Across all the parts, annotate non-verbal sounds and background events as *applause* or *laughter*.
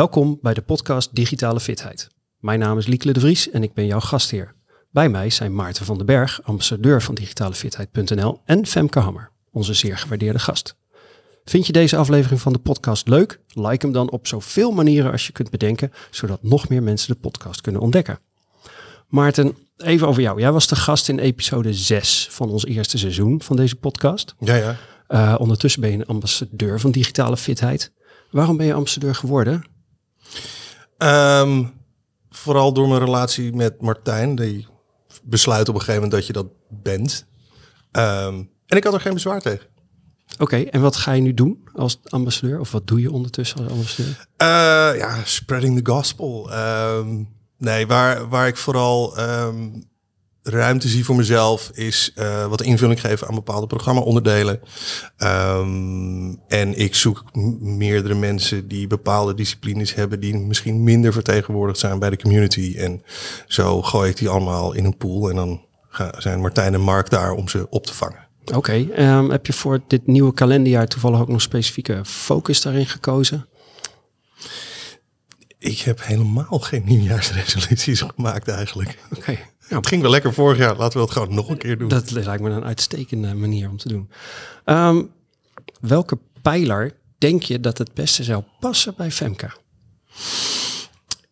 Welkom bij de podcast Digitale Fitheid. Mijn naam is Liekele de Vries en ik ben jouw gastheer. Bij mij zijn Maarten van den Berg, ambassadeur van digitalefitheid.nl en Femke Hammer, onze zeer gewaardeerde gast. Vind je deze aflevering van de podcast leuk? Like hem dan op zoveel manieren als je kunt bedenken, zodat nog meer mensen de podcast kunnen ontdekken. Maarten, even over jou. Jij was de gast in episode 6 van ons eerste seizoen van deze podcast. Ja, ja. Uh, ondertussen ben je een ambassadeur van digitale fitheid. Waarom ben je ambassadeur geworden? Um, vooral door mijn relatie met Martijn. Die besluit op een gegeven moment dat je dat bent. Um, en ik had er geen bezwaar tegen. Oké, okay, en wat ga je nu doen als ambassadeur? Of wat doe je ondertussen als ambassadeur? Uh, ja, spreading the gospel. Um, nee, waar, waar ik vooral um, ruimte zie voor mezelf is uh, wat invulling geven aan bepaalde programma-onderdelen. Um, en ik zoek meerdere mensen die bepaalde disciplines hebben die misschien minder vertegenwoordigd zijn bij de community. En zo gooi ik die allemaal in een pool en dan zijn Martijn en Mark daar om ze op te vangen. Oké, okay, um, heb je voor dit nieuwe kalenderjaar toevallig ook nog specifieke focus daarin gekozen? Ik heb helemaal geen nieuwjaarsresoluties *laughs* gemaakt eigenlijk. Oké. Okay. Ja, het ging wel lekker vorig jaar. Laten we het gewoon nog een keer doen. Dat lijkt me een uitstekende manier om te doen. Um, welke pijler denk je dat het beste zou passen bij Femke?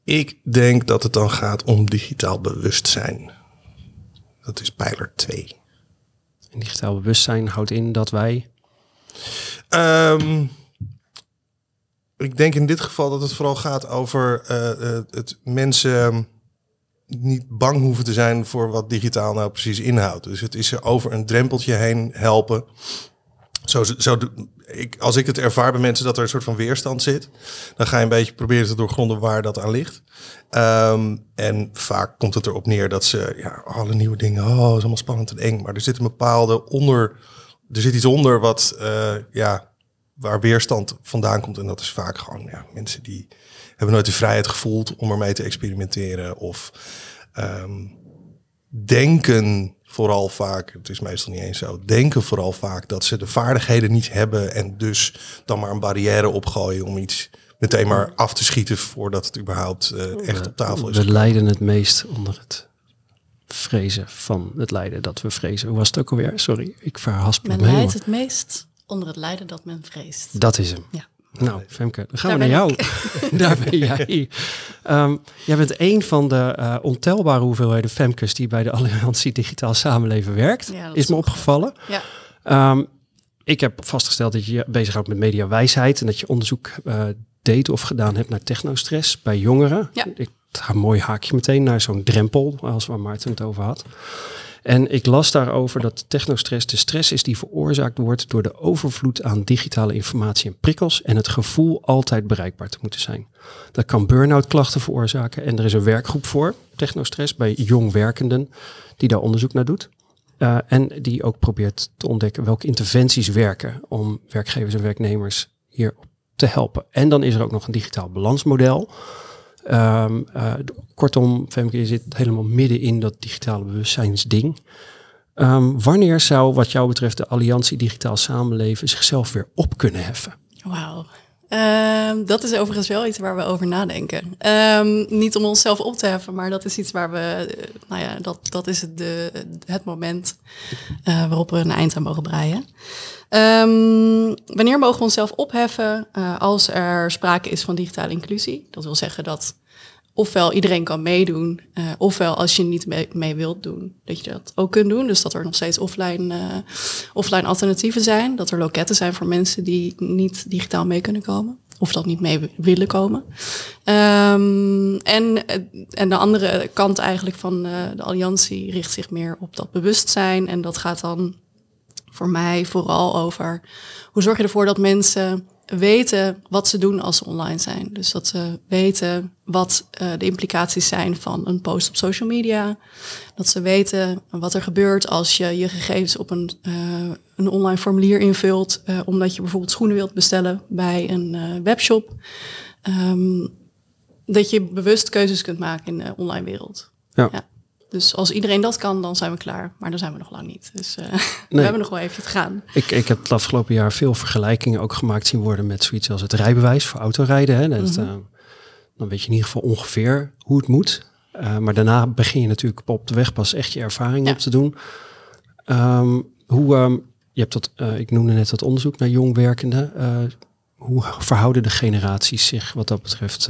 Ik denk dat het dan gaat om digitaal bewustzijn. Dat is pijler 2. En digitaal bewustzijn houdt in dat wij. Um, ik denk in dit geval dat het vooral gaat over uh, uh, het mensen niet bang hoeven te zijn voor wat digitaal nou precies inhoudt. Dus het is er over een drempeltje heen helpen. Zo, zo, ik, als ik het ervaar bij mensen dat er een soort van weerstand zit, dan ga je een beetje proberen te doorgronden waar dat aan ligt. Um, en vaak komt het erop neer dat ze, ja, alle nieuwe dingen, oh, is allemaal spannend en eng. Maar er zit een bepaalde onder, er zit iets onder wat, uh, ja, waar weerstand vandaan komt. En dat is vaak gewoon ja, mensen die hebben nooit de vrijheid gevoeld om ermee te experimenteren. Of um, denken vooral vaak, het is meestal niet eens zo, denken vooral vaak dat ze de vaardigheden niet hebben. En dus dan maar een barrière opgooien om iets meteen maar af te schieten voordat het überhaupt uh, echt op tafel is. We lijden het meest onder het vrezen van het lijden dat we vrezen. Hoe was het ook alweer? Sorry, ik verhaspel Men lijdt het meest onder het lijden dat men vreest. Dat is hem. Ja. Nou, Femke, dan gaan Daar we naar jou. *laughs* Daar ben jij. Um, jij bent een van de uh, ontelbare hoeveelheden Femkes die bij de Alliantie Digitaal Samenleven werkt. Ja, is me opgevallen. Ja. Um, ik heb vastgesteld dat je je bezighoudt met mediawijsheid en dat je onderzoek uh, deed of gedaan hebt naar technostress bij jongeren. Ja. Ik ga een mooi haakje meteen naar zo'n drempel, als waar Maarten het over had. En ik las daarover dat technostress de stress is die veroorzaakt wordt door de overvloed aan digitale informatie en prikkels en het gevoel altijd bereikbaar te moeten zijn. Dat kan burn-out klachten veroorzaken en er is een werkgroep voor, technostress, bij jong werkenden, die daar onderzoek naar doet. Uh, en die ook probeert te ontdekken welke interventies werken om werkgevers en werknemers hier te helpen. En dan is er ook nog een digitaal balansmodel. Um, uh, kortom, Femke, je zit helemaal midden in dat digitale bewustzijnsding. Um, wanneer zou wat jou betreft de Alliantie Digitaal Samenleven zichzelf weer op kunnen heffen? Wauw. Um, dat is overigens wel iets waar we over nadenken. Niet om onszelf op te heffen, maar dat is iets waar we, nou ja, dat, dat is het, de, het moment uh, waarop we een eind aan mogen breien. Wanneer mogen we onszelf opheffen als er sprake is van digitale inclusie? Dat wil zeggen dat ofwel iedereen kan meedoen, uh, ofwel als je niet mee, wilt doen, dat je dat ook kunt doen. Dus dat er nog steeds offline, uh, offline alternatieven zijn. Dat er loketten zijn voor mensen die niet digitaal mee kunnen komen. Of dat niet mee willen komen. Um, en, en de andere kant eigenlijk van de alliantie richt zich meer op dat bewustzijn. En dat gaat dan voor mij vooral over hoe zorg je ervoor dat mensen weten wat ze doen als ze online zijn. Dus dat ze weten wat uh, de implicaties zijn van een post op social media. Dat ze weten wat er gebeurt als je je gegevens op een, uh, een online formulier invult. Uh, omdat je bijvoorbeeld schoenen wilt bestellen bij een webshop. Um, dat je bewust keuzes kunt maken in de online wereld. Ja. ja. Dus als iedereen dat kan, dan zijn we klaar. Maar dan zijn we nog lang niet. Dus *laughs* uh, nee. we hebben nog wel even te gaan. Ik, ik heb het afgelopen jaar veel vergelijkingen ook gemaakt zien worden met zoiets als het rijbewijs voor autorijden. Hè. Dat, mm -hmm. uh, Dan weet je in ieder geval ongeveer hoe het moet. Uh, maar daarna begin je natuurlijk op de weg pas echt je ervaring Ja. op te doen. Ehm, hoe, ehm, je hebt dat, eh, ik noemde net dat onderzoek naar jongwerkenden. Uh, hoe verhouden de generaties zich wat dat betreft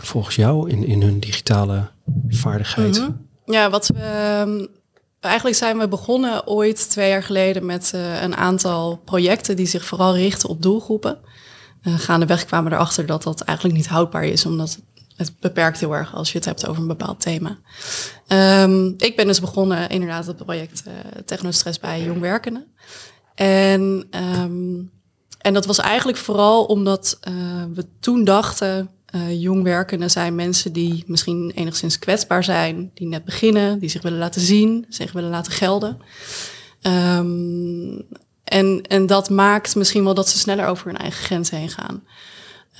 volgens jou in, in hun digitale vaardigheid? -hmm. Ja, wat we. Um, eigenlijk zijn we begonnen ooit twee jaar geleden met uh, een aantal projecten die zich vooral richten op doelgroepen. Uh, gaandeweg kwamen we erachter dat dat eigenlijk niet houdbaar is, omdat het beperkt heel erg als je het hebt over een bepaald thema. Um, ik ben dus begonnen inderdaad het project uh, Technostress bij jongwerkenden. En, um, en dat was eigenlijk vooral omdat we toen dachten, uh, jongwerkenden zijn mensen die misschien enigszins kwetsbaar zijn, die net beginnen, die zich willen laten zien, zich willen laten gelden. Um, en, en dat maakt misschien wel dat ze sneller over hun eigen grens heen gaan.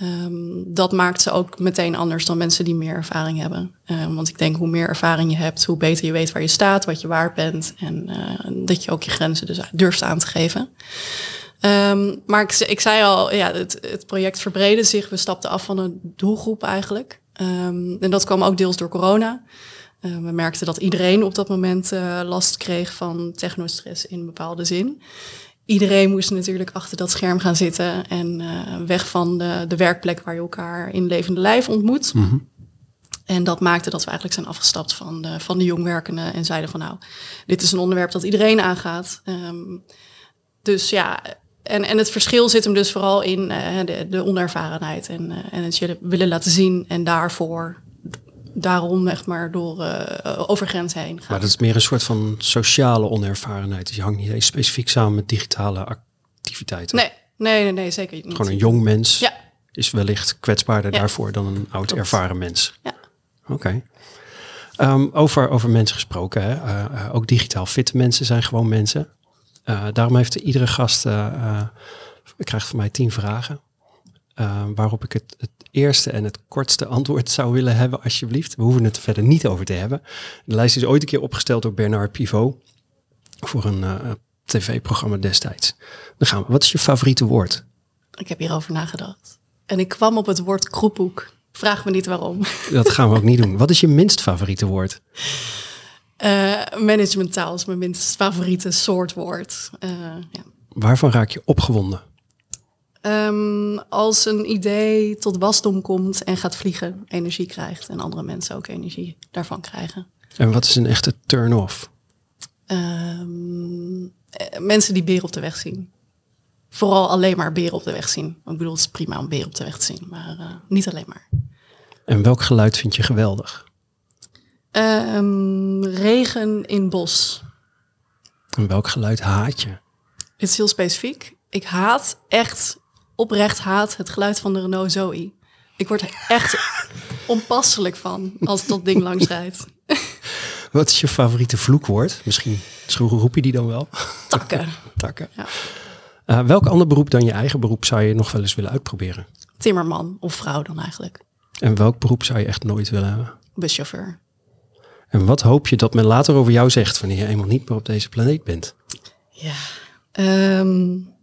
Um, dat maakt ze ook meteen anders dan mensen die meer ervaring hebben. Um, want ik denk hoe meer ervaring je hebt, hoe beter je weet waar je staat, wat je waard bent. En uh, dat je ook je grenzen dus durft aan te geven. Um, maar ik, ik, zei al, ja, het, het, project verbreedde zich. We stapten af van een doelgroep eigenlijk. en dat kwam ook deels door corona. Uh, we merkten dat iedereen op dat moment uh, last kreeg van technostress in een bepaalde zin iedereen moest natuurlijk achter dat scherm gaan zitten en uh, weg van de, de, werkplek waar je elkaar in levende lijf ontmoet. Mhm. En dat maakte dat we eigenlijk zijn afgestapt van de, van de jongwerkenden en zeiden van nou, dit is een onderwerp dat iedereen aangaat. Um, dus ja, en, en het verschil zit hem dus vooral in uh, de, de onervarenheid en, uh, en het je willen laten zien en daarvoor daarom echt maar door uh, over grenzen heen gaan. Maar dat is meer een soort van sociale onervarenheid. Dus je hangt niet eens specifiek samen met digitale activiteiten. Nee, nee, nee, nee zeker niet. Gewoon een jong mens ja. is wellicht kwetsbaarder ja. daarvoor dan een oud Klopt. ervaren mens. Ja. Oké. Okay. Um, over, over mensen gesproken, hè? Ook digitaal fitte mensen zijn gewoon mensen. Uh, daarom heeft iedere gast, krijgt van mij tien vragen. Uh, waarop ik het, het, eerste en het kortste antwoord zou willen hebben, alsjeblieft. We hoeven het er verder niet over te hebben. De lijst is ooit een keer opgesteld door Bernard Pivot voor een uh, tv-programma destijds. Dan gaan we. Wat is je favoriete woord? Ik heb hierover nagedacht. En ik kwam op het woord kroephoek. Vraag me niet waarom. Dat gaan we ook niet doen. Wat is je minst favoriete woord? Uh, managementtaal is mijn minst favoriete soort woord. Uh, ja. Waarvan raak je opgewonden? Um, als een idee tot wasdom komt en gaat vliegen, energie krijgt en andere mensen ook energie daarvan krijgen. En wat is een echte turn-off? Um, mensen die beren op de weg zien. Vooral alleen maar beren op de weg zien. Ik bedoel, het is prima om beren op de weg te zien, maar uh, niet alleen maar. En welk geluid vind je geweldig? Um, regen in bos. En welk geluid haat je? Het is heel specifiek. Ik haat echt oprecht haat het geluid van de Renault Zoe. Ik word er echt *laughs* onpasselijk van als dat ding langs rijdt. *laughs* Wat is je favoriete vloekwoord? Misschien roep je die dan wel? Takken. *laughs* Takken. Ja. Uh, welk ander beroep dan je eigen beroep zou je nog wel eens willen uitproberen? Timmerman of vrouw dan eigenlijk. En welk beroep zou je echt nooit willen hebben? Buschauffeur. En wat hoop je dat men later over jou zegt wanneer je eenmaal niet meer op deze planeet bent? Ja, um,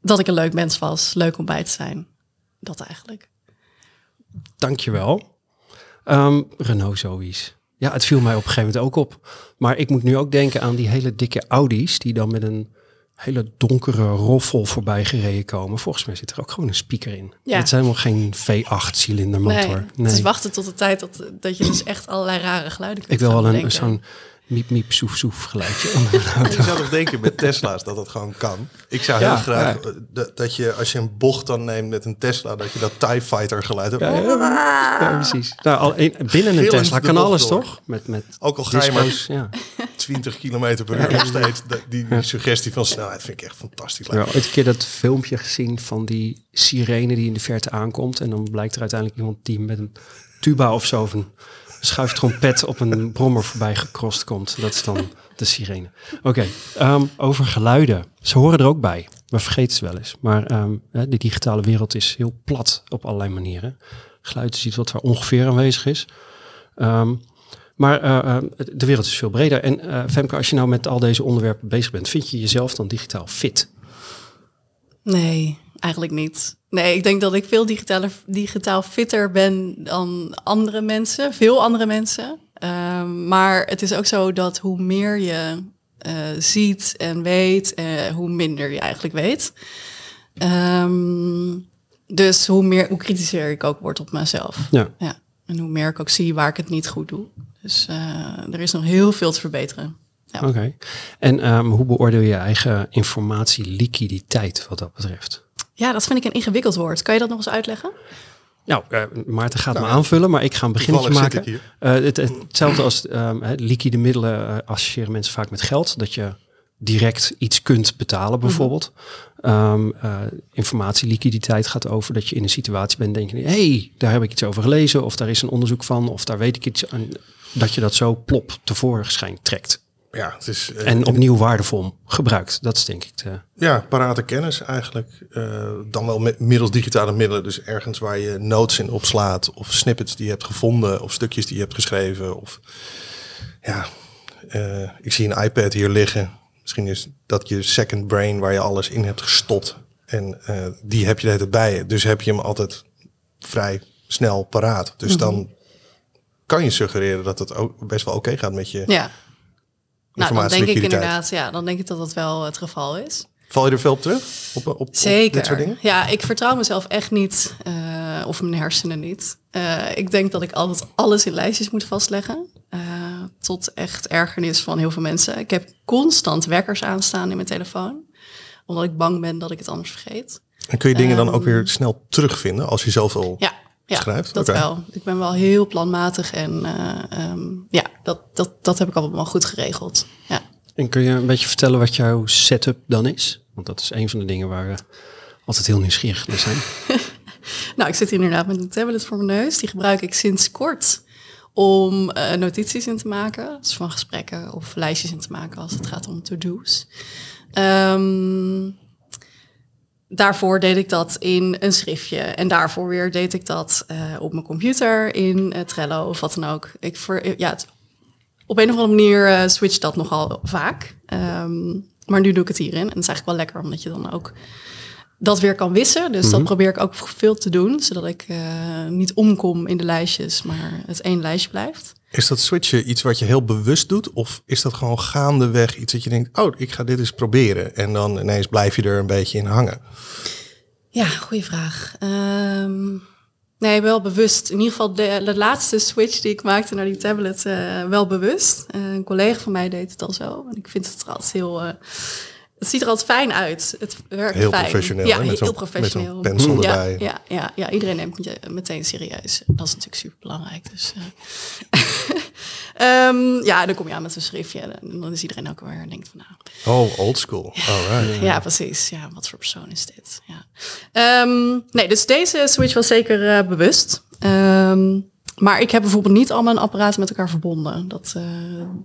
dat ik een leuk mens was, leuk om bij te zijn. Dat eigenlijk. Dankjewel. Um, Renault Zoe's. Ja, het viel mij op een gegeven moment ook op. Maar ik moet nu ook denken aan die hele dikke Audi's die dan met een hele donkere roffel voorbij gereden komen. Volgens mij zit er ook gewoon een speaker in. Ja. Het zijn helemaal geen V8 cilindermotor. Nee, nee. Het is wachten tot de tijd dat, dat je dus echt allerlei rare geluiden kunt Ik wil wel een zo'n miep miep soef soef geluidje. Je zou toch denken met Tesla's dat het gewoon kan. Ik zou Ja, heel graag ja. dat, dat je als je een bocht dan neemt met een Tesla, dat je dat TIE Fighter geluid hebt. Ja, ja, ja, precies. Nou, al, een- binnen een Tesla kan alles door. toch? Met, met Ook al ga je maar disco's, ja. 20 kilometer per uur nog steeds. Die, die suggestie van snelheid vind ik echt fantastisch. Ik heb ooit een keer dat filmpje gezien van die sirene die in de verte aankomt. En dan blijkt er uiteindelijk iemand die met een tuba of zo of een schuiftrompet op een brommer voorbij gekrost komt. Dat is dan de sirene. Oké, ehm, over geluiden. Ze horen er ook bij. We vergeten ze wel eens. Maar ehm, hè, de digitale wereld is heel plat op allerlei manieren. Geluid is iets wat er ongeveer aanwezig is. Ehm, maar eh, eh, de wereld is veel breder. En eh, Femke, als je nou met al deze onderwerpen bezig bent, vind je jezelf dan digitaal fit? Nee, eigenlijk niet. Nee, ik denk dat ik veel digitaler, digitaal fitter ben dan andere mensen, veel andere mensen. Ehm, maar het is ook zo dat hoe meer je ziet en weet, hoe minder je eigenlijk weet. Um, dus hoe meer, hoe kritischer ik ook word op mezelf. Ja. ja. En hoe meer ik ook zie waar ik het niet goed doe. Dus uh, er is nog heel veel te verbeteren. Ja. Oké. Okay. En um, hoe beoordeel je eigen informatieliquiditeit wat dat betreft? Ja, dat vind ik een ingewikkeld woord. Kan je dat nog eens uitleggen? Nou, uh, Maarten gaat nou, me aanvullen, maar ik ga een beginnetje maken. Uh, het, hetzelfde als um, liquide middelen uh, associëren mensen vaak met geld. Dat je direct iets kunt betalen bijvoorbeeld. Mm -hmm. um, informatieliquiditeit gaat over dat je in een situatie bent denk je, hey, daar heb ik iets over gelezen of daar is een onderzoek van of daar weet ik iets aan. Dat je dat zo plop tevoorschijn trekt. Ja, het is, uh, en opnieuw waardevol gebruikt. Dat is denk ik de... Ja, parate kennis eigenlijk. Uh, dan wel met middels digitale middelen. Dus ergens waar je notes in opslaat. Of snippets die je hebt gevonden. Of stukjes die je hebt geschreven. Of ja, uh, ik zie een iPad hier liggen. Misschien is dat je second brain waar je alles in hebt gestopt. En die heb je bij je. Dus heb je hem altijd vrij snel paraat. Dus mm -hmm. dan kan je suggereren dat het ook best wel oké okay gaat met je... Ja. Nou, dan denk ik inderdaad, ja, dan denk ik dat dat wel het geval is. Val je er veel op terug? Op, op, Zeker. Dit soort dingen? Ja, ik vertrouw mezelf echt niet, uh, of mijn hersenen niet. Uh, ik denk dat ik altijd alles in lijstjes moet vastleggen. Uh, tot echt ergernis van heel veel mensen. Ik heb constant wekkers aanstaan in mijn telefoon. Omdat ik bang ben dat ik het anders vergeet. En kun je dingen um, dan ook weer snel terugvinden als je zoveel ja, ja, schrijft? dat okay. wel. Ik ben wel heel planmatig en uh, um, ja, dat, dat, dat heb ik allemaal goed geregeld. Ja. En kun je een beetje vertellen wat jouw setup dan is? Want dat is een van de dingen waar we altijd heel nieuwsgierig naar zijn. *laughs* nou, ik zit hier inderdaad met een tablet voor mijn neus. Die gebruik ik sinds kort om uh, notities in te maken. Dus van gesprekken of lijstjes in te maken als het gaat om to-do's. Um, daarvoor deed ik dat in een schriftje. En daarvoor weer deed ik dat uh, op mijn computer in uh, Trello of wat dan ook. Ik voor, ja, het, op een of andere manier uh, switcht dat nogal vaak. Um, maar nu doe ik het hierin. En het is eigenlijk wel lekker, omdat je dan ook dat weer kan wissen. Dus mm -hmm. dat probeer ik ook veel te doen, zodat ik niet omkom in de lijstjes, maar het één lijstje blijft. Is dat switchen iets wat je heel bewust doet? Of is dat gewoon gaandeweg iets dat je denkt, oh, ik ga dit eens proberen. En dan ineens blijf je er een beetje in hangen? Ja, goede vraag. Um, nee, wel bewust. In ieder geval de, laatste switch die ik maakte naar die tablet, uh, wel bewust. Uh, een collega van mij deed het al zo. En ik vind het altijd heel... Het ziet er altijd fijn uit. Het werkt heel fijn. professioneel. Ja, heel professioneel. Met een pencil ja, erbij. Ja, ja, ja, iedereen neemt je meteen serieus. Dat is natuurlijk super belangrijk. Dus, uh. um, *laughs* ja, dan kom je aan met zo'n schriftje. En dan is iedereen ook weer en denkt van nou. Oh, old school. Ja, Alright. ja, precies. Ja, wat voor persoon is dit? Ja. Um, nee, dus deze switch was zeker uh, bewust. Um, maar ik heb bijvoorbeeld niet al mijn apparaten met elkaar verbonden. Dat, uh,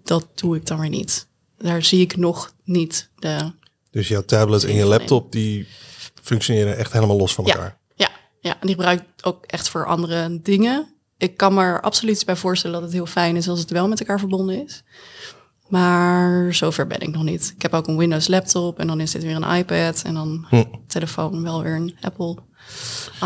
dat doe ik dan weer niet. Daar zie ik nog niet de dus jouw tablet en je laptop, die functioneren echt helemaal los van elkaar. Ja, ja, en die gebruik ik ook echt voor andere dingen. Ik kan me er absoluut bij voorstellen dat het heel fijn is als het wel met elkaar verbonden is. Maar zover ben ik nog niet. Ik heb ook een Windows laptop en dan is dit weer een iPad en dan hm. telefoon wel weer een Apple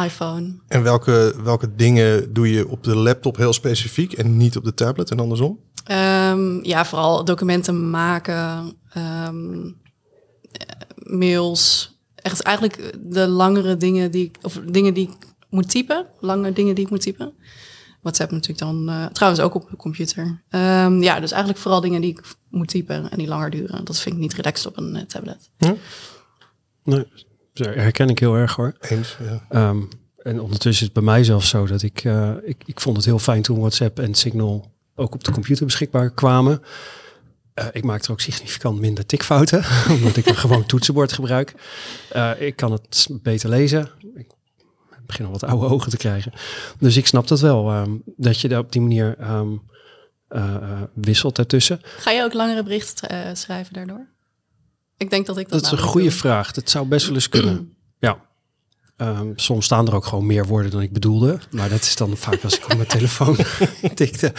iPhone. En welke, welke dingen doe je op de laptop heel specifiek en niet op de tablet en andersom? Um, ja, vooral documenten maken, um, mails. Echt eigenlijk de langere dingen die ik, of dingen die ik moet typen. Lange dingen die ik moet typen. WhatsApp natuurlijk dan, uh, trouwens ook op de computer. Um, ja, dus eigenlijk vooral dingen die ik moet typen en die langer duren. Dat vind ik niet relaxed op een uh, tablet. Hm? Nee, herken ik heel erg hoor. Eens, ja. Um, en ondertussen is het bij mij zelfs zo dat ik, uh, ik, ik vond het heel fijn toen WhatsApp en Signal ook op de computer beschikbaar kwamen. Uh, ik maak er ook significant minder tikfouten, *laughs* omdat ik een gewoon toetsenbord gebruik. Uh, ik kan het beter lezen. Ik begin al wat oude ogen te krijgen. Dus ik snap dat wel, um, dat je op die manier um, uh, wisselt ertussen. Ga je ook langere berichten schrijven daardoor? Ik denk dat ik dat Dat is een goede vraag. Dat zou best wel eens kunnen. *clears throat* ja. Um, soms staan er ook gewoon meer woorden dan ik bedoelde. Maar dat is dan vaak als ik op mijn *laughs* telefoon *laughs* tikte.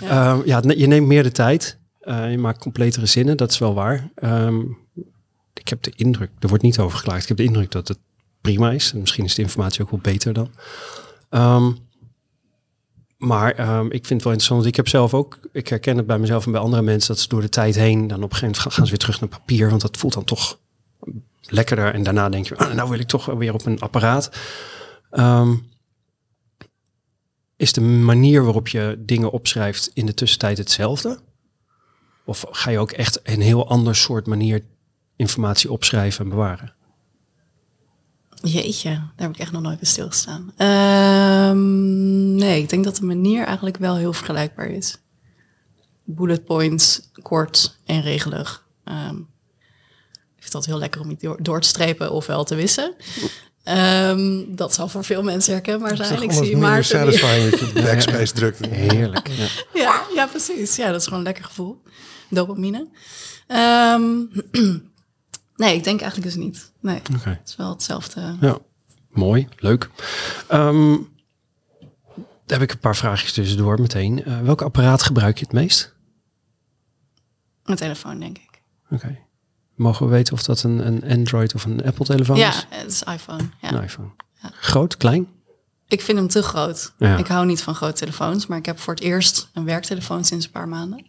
Ja. Ja, je neemt meer de tijd. Uh, je maakt completere zinnen, dat is wel waar. Um, ik heb de indruk, er wordt niet over geklaagd. Ik heb de indruk dat het prima is. En misschien is de informatie ook wel beter dan. Ehm, maar ehm, ik vind het wel interessant. Ik heb zelf ook, ik herken het bij mezelf en bij andere mensen, dat ze door de tijd heen, dan op een gegeven moment gaan- ze weer terug naar papier, want dat voelt dan toch lekkerder. En daarna denk je, ah, nou wil ik toch weer op een apparaat. Ehm, is de manier waarop je dingen opschrijft in de tussentijd hetzelfde? Of ga je ook echt een heel ander soort manier informatie opschrijven en bewaren? Jeetje, daar heb ik echt nog nooit bij stilgestaan. Ehm, nee, ik denk dat de manier eigenlijk wel heel vergelijkbaar is. Bullet points, kort en regelig. Ehm, ik vind dat heel lekker om iets door, door te strepen ofwel te wissen. Ehm, dat zal voor veel mensen herkenbaar zijn. Ik zie maar Maarten die- satisfying dat je *laughs* backspace drukt. Heerlijk. Ja. ja, ja, precies. Ja, dat is gewoon een lekker gevoel. Dopamine. Ehm, *clears throat* nee, ik denk eigenlijk dus niet. Nee, Oké. het is wel hetzelfde. Ja, mooi, leuk. Ehm, daar heb ik een paar vraagjes tussendoor meteen. Eh, welk apparaat gebruik je het meest? Een telefoon, denk ik. Oké. Mogen we weten of dat een, een Android of een Apple telefoon Ja, is? het is iPhone. Ja. Een iPhone. Ja. Groot, klein? Ik vind hem te groot. Ja. Ik hou niet van grote telefoons, maar ik heb voor het eerst een werktelefoon sinds een paar maanden.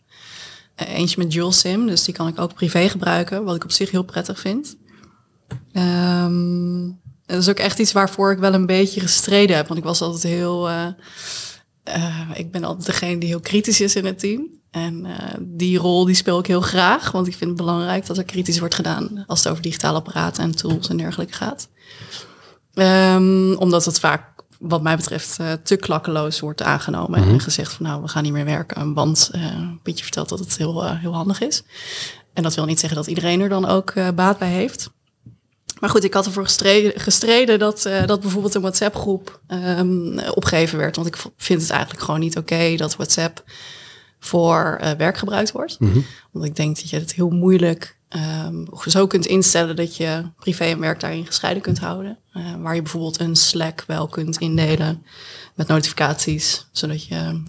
Eh, eentje met dual SIM, dus die kan ik ook privé gebruiken, wat ik op zich heel prettig vind. Ehm, dat is ook echt iets waarvoor ik wel een beetje gestreden heb, want ik was altijd heel. eh, eh, ik ben altijd degene die heel kritisch is in het team. En die rol die speel ik heel graag, want ik vind het belangrijk dat er kritisch wordt gedaan als het over digitale apparaten en tools en dergelijke gaat. Ehm, omdat het vaak, wat mij betreft, eh, te klakkeloos wordt aangenomen. En gezegd van nou, we gaan niet meer werken. Want eh Pietje vertelt dat het heel, eh, heel handig is. En dat wil niet zeggen dat iedereen er dan ook baat bij heeft. Maar goed, ik had ervoor gestreden, gestreden dat, dat bijvoorbeeld een WhatsApp-groep ehm, opgegeven werd. Want ik vind het eigenlijk gewoon niet oké dat WhatsApp voor werk gebruikt wordt. Want ik denk dat je het heel moeilijk ehm, zo kunt instellen dat je privé en werk daarin gescheiden kunt houden. Eh, waar je bijvoorbeeld een Slack wel kunt indelen met notificaties, zodat je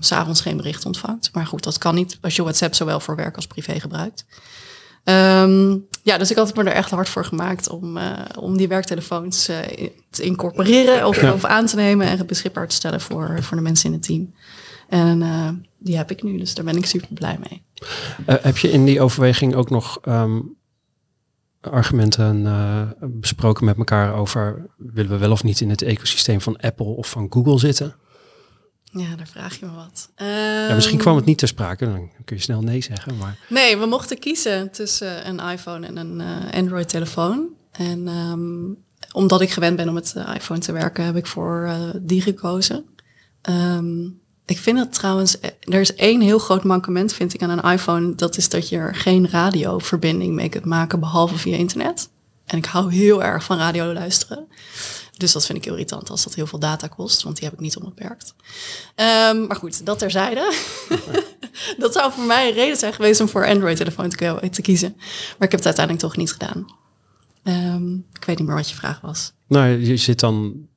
s s'avonds geen bericht ontvangt. Maar goed, dat kan niet als je WhatsApp zowel voor werk als privé gebruikt. Ehm, ja, dus ik had me er echt hard voor gemaakt om, eh, om die werktelefoons eh, te incorporeren of, Ja. of aan te nemen en beschikbaar te stellen voor, voor de mensen in het team. En eh, die heb ik nu, dus daar ben ik super blij mee. Eh, heb je in die overweging ook nog ehm, argumenten eh, besproken met elkaar over willen we wel of niet in het ecosysteem van Apple of van Google zitten? Ja, daar vraag je me wat. Ja, misschien kwam het niet ter sprake, dan kun je snel nee zeggen. Maar Nee, we mochten kiezen tussen een iPhone en een Android-telefoon. En ehm, omdat ik gewend ben om met de iPhone te werken, heb ik voor die gekozen. Ehm, ik vind het trouwens, eh, er is één heel groot mankement, vind ik, aan een iPhone. Dat is dat je er geen radioverbinding mee kunt maken, behalve via internet. En ik hou heel erg van radio luisteren. Dus dat vind ik irritant als dat heel veel data kost, want die heb ik niet onbeperkt. Ehm, maar goed, dat terzijde. *laughs* dat zou voor mij een reden zijn geweest om voor Android-telefoon te, kiezen. Maar ik heb het uiteindelijk toch niet gedaan. Ehm, ik weet niet meer wat je vraag was. nou, je zit dan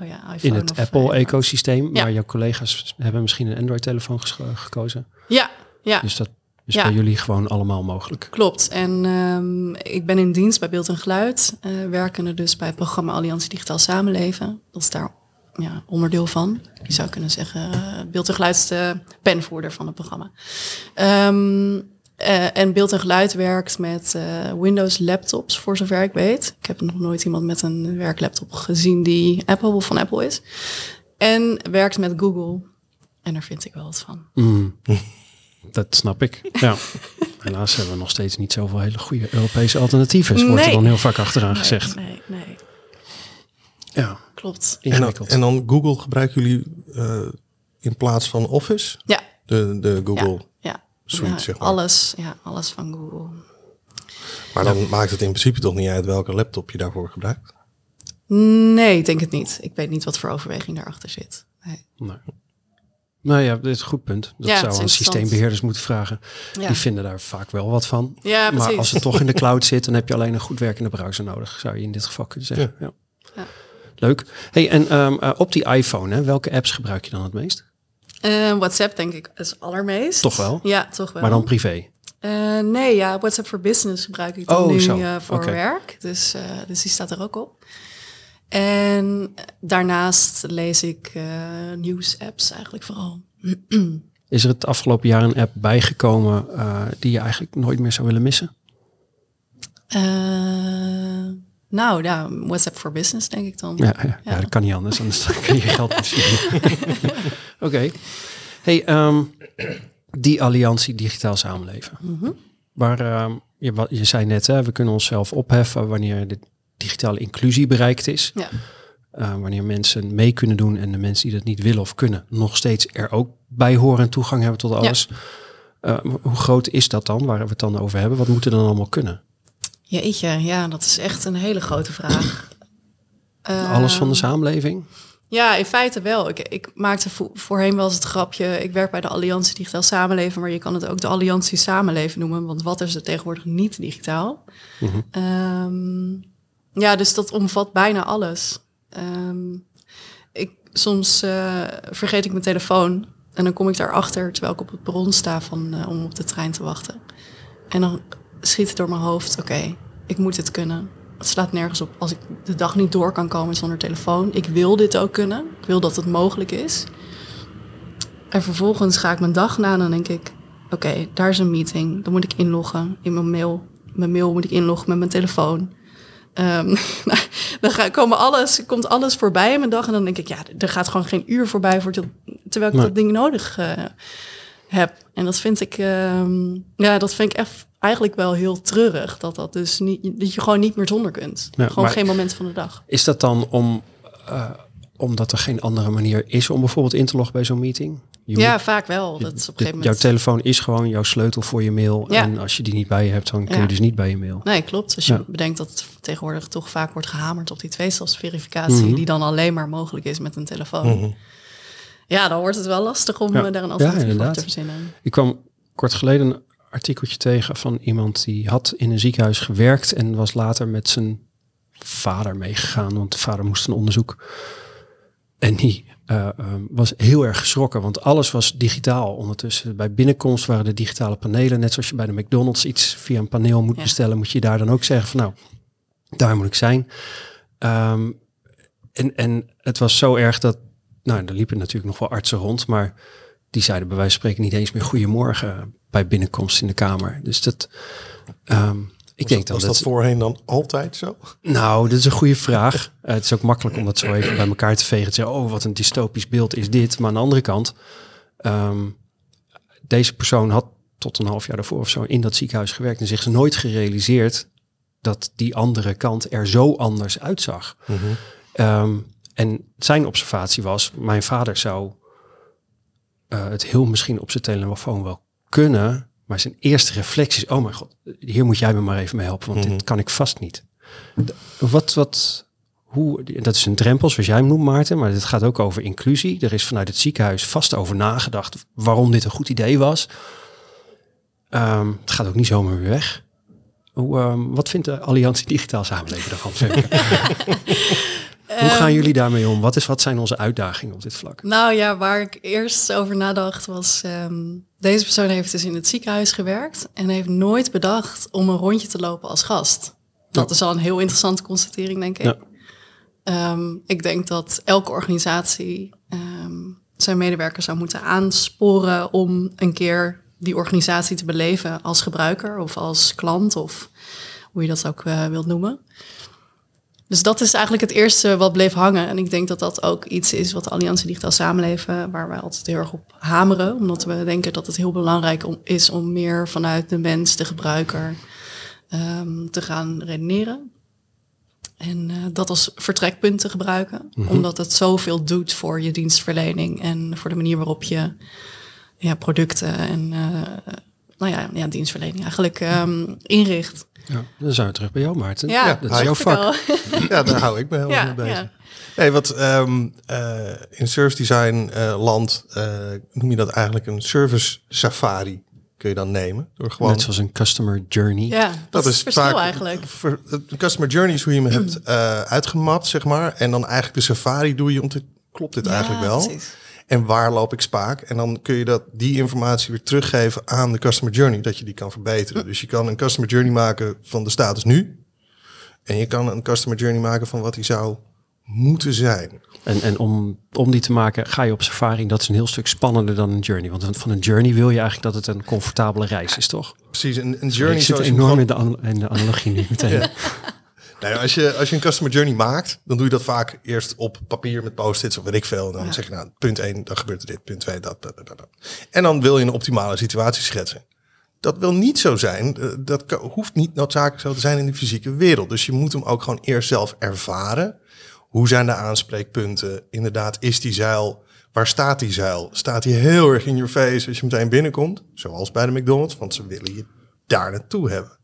oh ja, iPhone in het eh, Apple-ecosysteem, Ja. maar jouw collega's hebben misschien een Android-telefoon ges- gekozen. Ja, ja. Dus dat is Ja. bij jullie gewoon allemaal mogelijk. Klopt. En ehm, ik ben in dienst bij Beeld en Geluid, eh werkende dus bij het programma Alliantie Digitaal Samenleven. Dat is daar ja, onderdeel van. Je zou kunnen zeggen, eh, Beeld en Geluid is de penvoerder van het programma. Ehm, eh, en Beeld en Geluid werkt met eh, Windows laptops, voor zover ik weet. Ik heb nog nooit iemand met een werklaptop gezien die Apple of van Apple is. En werkt met Google. En daar vind ik wel wat van. Mm. *laughs* Dat snap ik. Ja. Helaas hebben we nog steeds niet zoveel hele goede Europese alternatieven. Wordt er dan heel vaak achteraan gezegd. Nee, nee, Ja, klopt. En dan, ingewikkeld. en dan Google gebruiken jullie eh, in plaats van Office? Ja, De, de Google. Ja. Suite, Ja, zeg maar. Alles, ja, alles van Google. Maar dan maakt het in principe toch niet uit welke laptop je daarvoor gebruikt? Nee, ik denk het niet. Ik weet niet wat voor overweging daarachter zit. Nee. Nee. Nou ja, dit is een goed punt. Dat Ja, zou aan systeembeheerders moeten vragen. Ja. Die vinden daar vaak wel wat van. Ja, maar als het toch in de *laughs* cloud zit, dan heb je alleen een goed werkende browser nodig. Zou je in dit geval kunnen zeggen. Ja. Ja. Leuk. Hey, en ehm, eh, op die iPhone, hè, welke apps gebruik je dan het meest? Eh, WhatsApp denk ik is allermeest. Toch wel? Ja, toch wel. Maar dan privé. Eh, nee, ja, WhatsApp voor Business gebruik ik dan Oh, nu eh, voor werk. Dus, eh, dus die staat er ook op. En daarnaast lees ik uh, nieuws-apps eigenlijk vooral. *clears throat* Is er het afgelopen jaar een app bijgekomen uh, die je eigenlijk nooit meer zou willen missen? Nou ja, WhatsApp for Business denk ik dan. Ja, ja, ja. dat kan niet anders, anders *laughs* kun je geld niet *laughs* Oké. Okay. Hey, um, die alliantie digitaal samenleven. Mm -hmm. Waar, um, je, je zei net, hè, we kunnen onszelf opheffen wanneer de digitale inclusie bereikt is. Ja. Uh, wanneer mensen mee kunnen doen en de mensen die dat niet willen of kunnen, nog steeds er ook bij horen en toegang hebben tot alles. Ja. Uh, hoe groot is dat dan, waar we het dan over hebben? Wat moet er dan allemaal kunnen? Jeetje, ja, dat is echt een hele grote vraag. *laughs* Alles van de samenleving? Ja, in feite wel. Ik, ik maakte vo voorheen wel eens het grapje. Ik werk bij de Alliantie Digitaal Samenleven, maar je kan het ook de Alliantie Samenleven noemen. Want wat is er tegenwoordig niet digitaal? Mm -hmm. um, ja, dus dat omvat bijna alles. Um, ik, soms uh, vergeet ik mijn telefoon en dan kom ik daarachter terwijl ik op het bron sta van, uh, om op de trein te wachten. En dan schiet het door mijn hoofd, oké, okay, ik moet het kunnen. Het slaat nergens op als ik de dag niet door kan komen zonder telefoon. Ik wil dit ook kunnen. Ik wil dat het mogelijk is. En vervolgens ga ik mijn dag na en dan denk ik... oké, daar is een meeting. Dan moet ik inloggen in mijn mail. Mijn mail moet ik inloggen met mijn telefoon. *laughs* Um, dan ga, komen alles, komt alles voorbij in mijn dag. En dan denk ik, ja, er gaat gewoon geen uur voorbij... Voor terwijl ik nee. dat ding nodig uh, heb. En dat vind ik... Um, ja, dat vind ik echt eigenlijk wel heel treurig. Dat, dat, dus niet, dat je gewoon niet meer zonder kunt. Ja, gewoon geen moment van de dag. Is dat dan om, uh, omdat er geen andere manier is om bijvoorbeeld in te loggen bij zo'n meeting? Je ja, moet, vaak wel. Dat is op een de, jouw telefoon is gewoon jouw sleutel voor je mail. Ja. En als je die niet bij je hebt, dan kun je dus niet bij je mail. Nee, klopt. Als je bedenkt dat tegenwoordig toch vaak wordt gehamerd op die tweestapsverificatie, mm -hmm. die dan alleen maar mogelijk is met een telefoon. Mm -hmm. Ja, dan wordt het wel lastig om daar een alternatief voor te verzinnen. Ik kwam kort geleden artikeltje tegen van iemand die had in een ziekenhuis gewerkt en was later met zijn vader meegegaan, want de vader moest een onderzoek. En die uh, um, was heel erg geschrokken, want alles was digitaal ondertussen. Bij binnenkomst waren de digitale panelen, net zoals je bij de McDonald's iets via een paneel moet ja. bestellen, moet je daar dan ook zeggen van nou, daar moet ik zijn. Um, en, en het was zo erg dat, nou, er liepen natuurlijk nog wel artsen rond, maar die zeiden bij wijze van spreken niet eens meer goedemorgen bij binnenkomst in de kamer. Dus dat. Um, ik denk dat, dat, was dat voorheen dan altijd zo? Nou, dat is een goede vraag. Uh, het is ook makkelijk om dat zo even bij elkaar te vegen. Te zeggen, oh, wat een dystopisch beeld is dit. Maar aan de andere kant, um, deze persoon had tot een half jaar daarvoor of zo in dat ziekenhuis gewerkt en zich nooit gerealiseerd dat die andere kant er zo anders uitzag. Mm -hmm. um, en zijn observatie was, mijn vader zou uh, het heel misschien op zijn telefoon wel kunnen. Maar zijn eerste reflectie is, oh mijn god, hier moet jij me maar even mee helpen, want dit kan ik vast niet. Wat, wat, hoe, dat is een drempel, zoals jij hem noemt, Maarten, maar dit gaat ook over inclusie. Er is vanuit het ziekenhuis vast over nagedacht waarom dit een goed idee was. Um, het gaat ook niet zomaar weer weg. Hoe, um, wat vindt de Alliantie Digitaal Samenleven daarvan? *laughs* Hoe gaan jullie daarmee om? Wat, is, wat zijn onze uitdagingen op dit vlak? Nou ja, waar ik eerst over nadacht was... Um, deze persoon heeft dus in het ziekenhuis gewerkt... en heeft nooit bedacht om een rondje te lopen als gast. Dat ja. is al een heel interessante constatering, denk ik. Ja. Um, ik denk dat elke organisatie um, zijn medewerkers zou moeten aansporen... om een keer die organisatie te beleven als gebruiker of als klant... of hoe je dat ook uh, wilt noemen. Dus dat is eigenlijk het eerste wat bleef hangen. En ik denk dat dat ook iets is wat de Alliantie Digitaal Samenleven, waar wij altijd heel erg op hameren. Omdat we denken dat het heel belangrijk om, is om meer vanuit de mens, de gebruiker, um, te gaan redeneren. En uh, dat als vertrekpunt te gebruiken. Mm -hmm. Omdat het zoveel doet voor je dienstverlening en voor de manier waarop je ja, producten en uh, nou ja, ja, dienstverlening eigenlijk um, inricht. Ja, dan zijn we terug bij jou, Maarten. Ja, ja dat is jouw vak. *laughs* ja, daar hou ik me helemaal ja, mee bezig. Ja. Hey, wat um, uh, in service design uh, land uh, noem je dat eigenlijk een service safari? Kun je dan nemen door gewoon. Net zoals een customer journey. Ja, dat, dat is, is vaak eigenlijk. Ver, een customer journey is hoe je hem hebt uitgemapt, zeg maar. En dan eigenlijk de safari doe je om te klopt dit eigenlijk wel. Precies. En waar loop ik spaak? En dan kun je dat, die informatie weer teruggeven aan de customer journey, dat je die kan verbeteren. Dus je kan een customer journey maken van de status nu. En je kan een customer journey maken van wat hij zou moeten zijn. En, en om, om die te maken ga je op safari. Dat is een heel stuk spannender dan een journey. Want van een journey wil je eigenlijk dat het een comfortabele reis is, toch? Precies, een, een journey ik zit enorm in de, an- in de analogie nu meteen. Ja. *laughs* Nou ja, als, je, als je een customer journey maakt, dan doe je dat vaak eerst op papier met post-its of weet ik veel. En dan Ja. zeg je nou, punt 1, dan gebeurt er dit, punt 2, dat, dat, dat, dat. En dan wil je een optimale situatie schetsen. Dat wil niet zo zijn, eh, dat hoeft niet noodzakelijk zo te zijn in de fysieke wereld. Dus je moet hem ook gewoon eerst zelf ervaren. Hoe zijn de aanspreekpunten? Inderdaad, is die zeil, waar staat die zeil? Staat die heel erg in your face als je meteen binnenkomt? Zoals bij de McDonald's, want ze willen je daar naartoe hebben.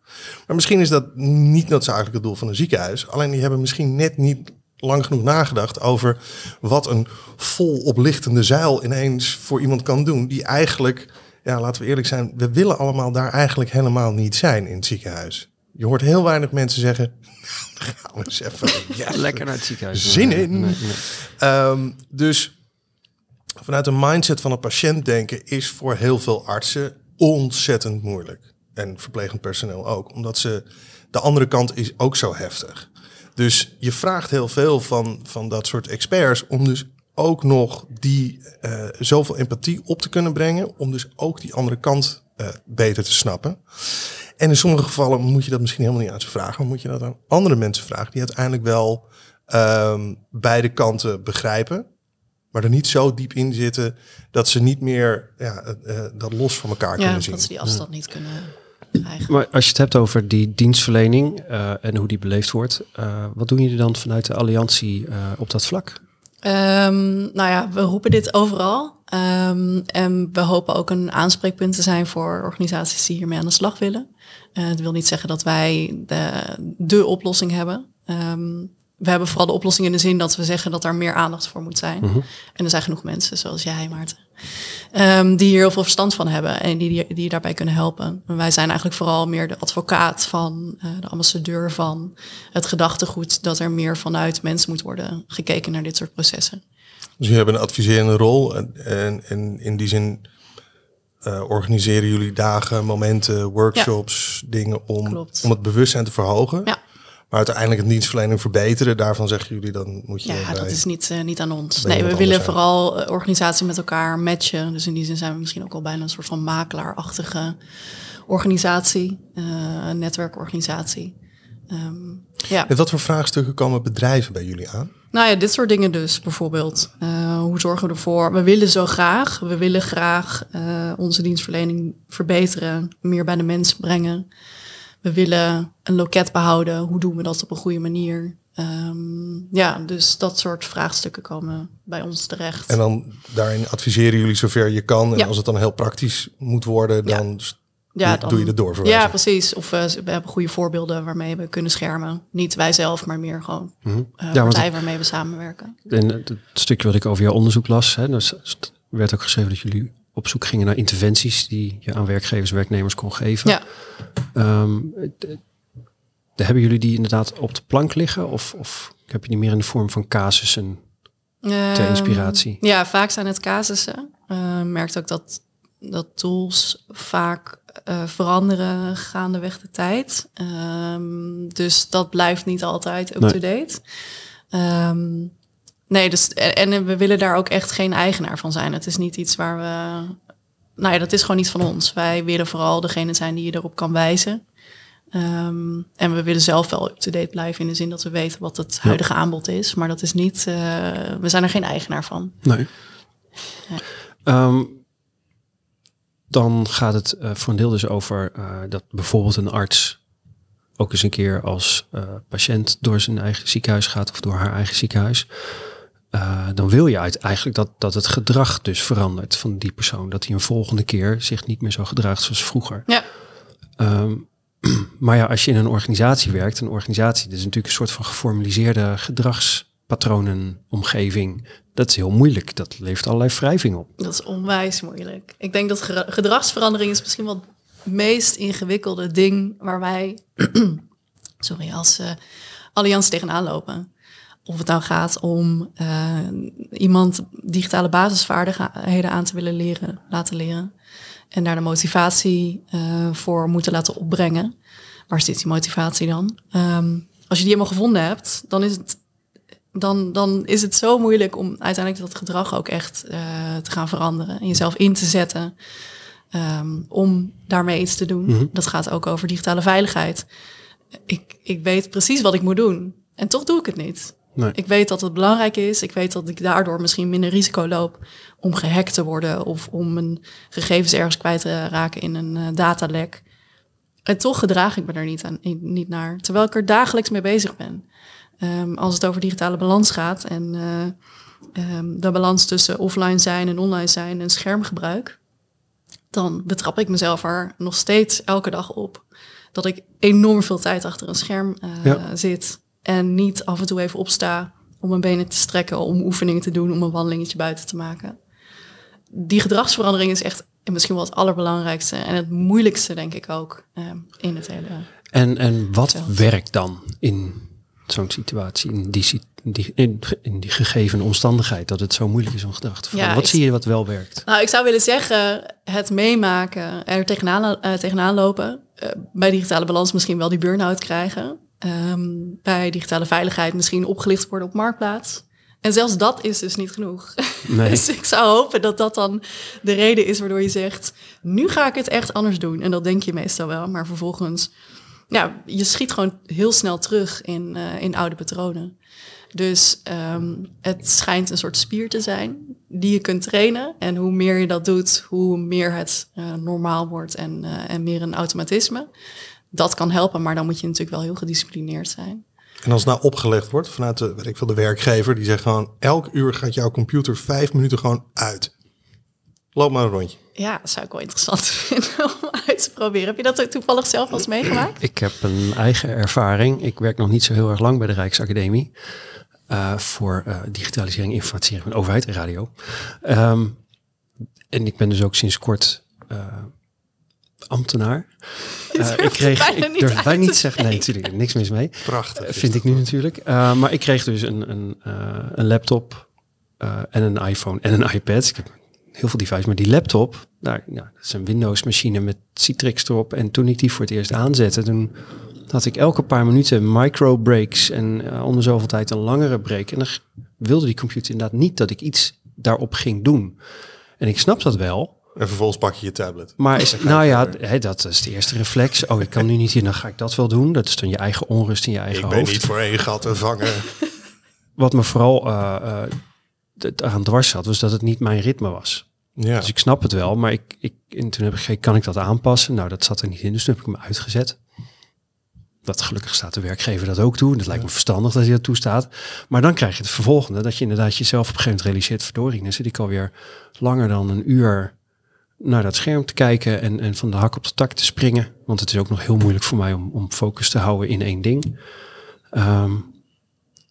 Maar misschien is dat niet noodzakelijk het doel van een ziekenhuis. Alleen die hebben misschien net niet lang genoeg nagedacht over wat een vol oplichtende zeil ineens voor iemand kan doen. Die eigenlijk, ja, laten we eerlijk zijn, we willen allemaal daar eigenlijk helemaal niet zijn in het ziekenhuis. Je hoort heel weinig mensen zeggen, *laughs* "Nou, gaan we eens even *laughs* yes, Lekker naar het ziekenhuis. Zin in. nee, nee. Ehm, dus vanuit de mindset van een patiënt denken is voor heel veel artsen ontzettend moeilijk. En verplegend personeel ook, omdat ze de andere kant is ook zo heftig. Dus je vraagt heel veel van, van dat soort experts om dus ook nog die eh, zoveel empathie op te kunnen brengen, om dus ook die andere kant eh, beter te snappen. En in sommige gevallen moet je dat misschien helemaal niet aan ze vragen, maar moet je dat aan andere mensen vragen die uiteindelijk wel ehm, beide kanten begrijpen, maar er niet zo diep in zitten dat ze niet meer ja, eh, dat los van elkaar Ja, kunnen zien. dat ze die afstand niet kunnen krijgen. Maar als je het hebt over die dienstverlening eh, en hoe die beleefd wordt, eh, wat doen jullie dan vanuit de alliantie eh, op dat vlak? Ehm, nou ja, we roepen dit overal. Ehm, en we hopen ook een aanspreekpunt te zijn voor organisaties die hiermee aan de slag willen. Het wil niet zeggen dat wij de, de oplossing hebben. Ehm, we hebben vooral de oplossing in de zin dat we zeggen dat er meer aandacht voor moet zijn. En er zijn genoeg mensen, zoals jij, Maarten, ehm, die hier heel veel verstand van hebben en die, die, daarbij kunnen helpen. En wij zijn eigenlijk vooral meer de advocaat van, eh, de ambassadeur van het gedachtegoed dat er meer vanuit mensen moet worden gekeken naar dit soort processen. Dus jullie hebben een adviserende rol en, en, en in die zin eh, organiseren jullie dagen, momenten, workshops, dingen om, Klopt. om het bewustzijn te verhogen. Ja. Maar uiteindelijk het dienstverlening verbeteren, daarvan zeggen jullie dan moet je Ja, dat is niet, eh, niet aan ons. Nee, we willen vooral eh, organisatie met elkaar matchen. Dus in die zin zijn we misschien ook al bijna een soort van makelaarachtige organisatie, eh, een netwerkorganisatie. Ehm, ja. Met wat voor vraagstukken komen bedrijven bij jullie aan? Nou ja, dit soort dingen dus bijvoorbeeld. Hoe zorgen we ervoor? We willen zo graag, we willen graag onze dienstverlening verbeteren, meer bij de mens brengen. We willen een loket behouden. Hoe doen we dat op een goede manier? Ehm, ja, dus dat soort vraagstukken komen bij ons terecht. En dan daarin adviseren jullie zover je kan. En Ja. als het dan heel praktisch moet worden, dan ja, doe- doe je de doorverwijzing. Ja, precies. Of eh, we hebben goede voorbeelden waarmee we kunnen schermen. Niet wij zelf, maar meer gewoon eh Mhm. Ja, partijen waarmee we samenwerken. En het het stukje wat ik over jouw onderzoek las, hè, dus het werd ook geschreven dat jullie op zoek gingen naar interventies die je aan werkgevers, werknemers kon geven. Ja. Ehm, d- d- hebben jullie die inderdaad op de plank liggen? Of, of heb je die meer in de vorm van casussen ter Ehm, inspiratie? Ja, vaak zijn het casussen. Eh merkt ook dat, dat tools vaak eh, veranderen gaandeweg de tijd. Ehm, dus dat blijft niet altijd up-to-date. Nee, dus, en, we willen daar ook echt geen eigenaar van zijn. Het is niet iets waar we... Nou ja, dat is gewoon niet van ons. Wij willen vooral degene zijn die je erop kan wijzen. Ehm, en we willen zelf wel up-to-date blijven in de zin dat we weten wat het huidige aanbod is. Maar dat is niet, eh, we zijn er geen eigenaar van. Nee. Ja. Ehm, dan gaat het eh, voor een deel dus over eh, dat bijvoorbeeld een arts ook eens een keer als patiënt door zijn eigen ziekenhuis gaat of door haar eigen ziekenhuis. Eh, dan wil je uit, eigenlijk dat, dat het gedrag dus verandert van die persoon. Dat hij een volgende keer zich niet meer zo gedraagt zoals vroeger. Ja. Ehm, *clears throat* maar ja, als je in een organisatie werkt, een organisatie, dat is natuurlijk een soort van geformaliseerde gedragspatronenomgeving. Dat is heel moeilijk. Dat levert allerlei wrijving op. Dat is onwijs moeilijk. Ik denk dat ge- gedragsverandering is misschien wel het meest ingewikkelde ding waar wij *clears throat* sorry, als eh alliantie tegenaan lopen. Of het nou gaat om eh, iemand digitale basisvaardigheden aan te willen leren, laten leren. En daar de motivatie eh, voor moeten laten opbrengen. Waar zit die motivatie dan? Ehm, als je die helemaal gevonden hebt, dan is het dan, dan is het zo moeilijk om uiteindelijk dat gedrag ook echt uh, te gaan veranderen. En jezelf in te zetten um, om daarmee iets te doen. Mhm. Dat gaat ook over digitale veiligheid. Ik, ik weet precies wat ik moet doen. En toch doe ik het niet. Nee. Ik weet dat het belangrijk is. Ik weet dat ik daardoor misschien minder risico loop om gehackt te worden of om mijn gegevens ergens kwijt te raken in een uh, datalek. En toch gedraag ik me er niet, aan, niet naar, terwijl ik er dagelijks mee bezig ben. Um, als het over digitale balans gaat en uh, um, de balans tussen offline zijn en online zijn en schermgebruik, dan betrap ik mezelf er nog steeds elke dag op dat ik enorm veel tijd achter een scherm uh, Ja. zit en niet af en toe even opsta om mijn benen te strekken, om oefeningen te doen, om een wandelingetje buiten te maken. Die gedragsverandering is echt misschien wel het allerbelangrijkste en het moeilijkste, denk ik ook, uh, in het hele. En, en wat werkt dan in zo'n situatie, in die, die, in, in die gegeven omstandigheid, dat het zo moeilijk is om gedrag te veranderen? Ja, wat ik- zie je wat wel werkt? Nou, ik zou willen zeggen, het meemaken, er tegenaan, eh, tegenaan lopen. eh, bij digitale balans misschien wel die burn-out krijgen. Ehm, bij digitale veiligheid misschien opgelicht worden op Marktplaats. En zelfs dat is dus niet genoeg. *laughs* Nee. dus ik zou hopen dat dat dan de reden is waardoor je zegt... nu ga ik het echt anders doen. En dat denk je meestal wel. Maar vervolgens, ja, je schiet gewoon heel snel terug in, eh, in oude patronen. Dus ehm, het schijnt een soort spier te zijn die je kunt trainen. En hoe meer je dat doet, hoe meer het eh, normaal wordt en, eh, en meer een automatisme. Dat kan helpen, maar dan moet je natuurlijk wel heel gedisciplineerd zijn. En als het nou opgelegd wordt vanuit de, weet ik veel, de werkgever, die zegt gewoon, elk uur gaat jouw computer vijf minuten gewoon uit. Loop maar een rondje. Ja, dat zou ik wel interessant *laughs* vinden om uit te proberen. Heb je dat toevallig zelf al eens meegemaakt? Ik heb een eigen ervaring. Ik werk nog niet zo heel erg lang bij de Rijksacademie. eh, voor eh, digitalisering, informatisering van overheid en radio. Ehm, en ik ben dus ook sinds kort eh, ambtenaar. *laughs* Eh, ik kreeg, bijna ik niet durf te niet zeggen, nee, natuurlijk, niks mis mee. Prachtig. Eh, vind ik nu natuurlijk. Eh, maar ik kreeg dus een, een, eh, een laptop eh, en een iPhone en een iPad. Ik heb heel veel devices, maar die laptop, daar, nou, dat is een Windows machine met Citrix erop. En toen ik die voor het eerst aanzette, toen had ik elke paar minuten micro breaks en onder zoveel tijd een langere break. En dan wilde die computer inderdaad niet dat ik iets daarop ging doen. En ik snap dat wel. En vervolgens pak je je tablet. Maar is, nou ja, dat is de eerste reflex. Oh, ik kan nu niet hier, dan ga ik dat wel doen. Dat is dan je eigen onrust in je eigen Ik ben hoofd. niet voor één gat te vangen. *laughs* Wat me vooral eh, d- aan dwars zat, was dat het niet mijn ritme was. Ja. Dus ik snap het wel, maar ik, ik, en toen heb ik gekeken, kan ik dat aanpassen? Nou, dat zat er niet in, dus toen heb ik hem uitgezet. Dat gelukkig staat de werkgever dat ook toe. En dat lijkt me verstandig dat hij dat toestaat. Maar dan krijg je het vervolgende, dat je inderdaad jezelf op een gegeven moment realiseert, verdorie, dan zit ik alweer langer dan een uur naar dat scherm te kijken en, en van de hak op de tak te springen. Want het is ook nog heel moeilijk voor mij om, om focus te houden in één ding. Ehm,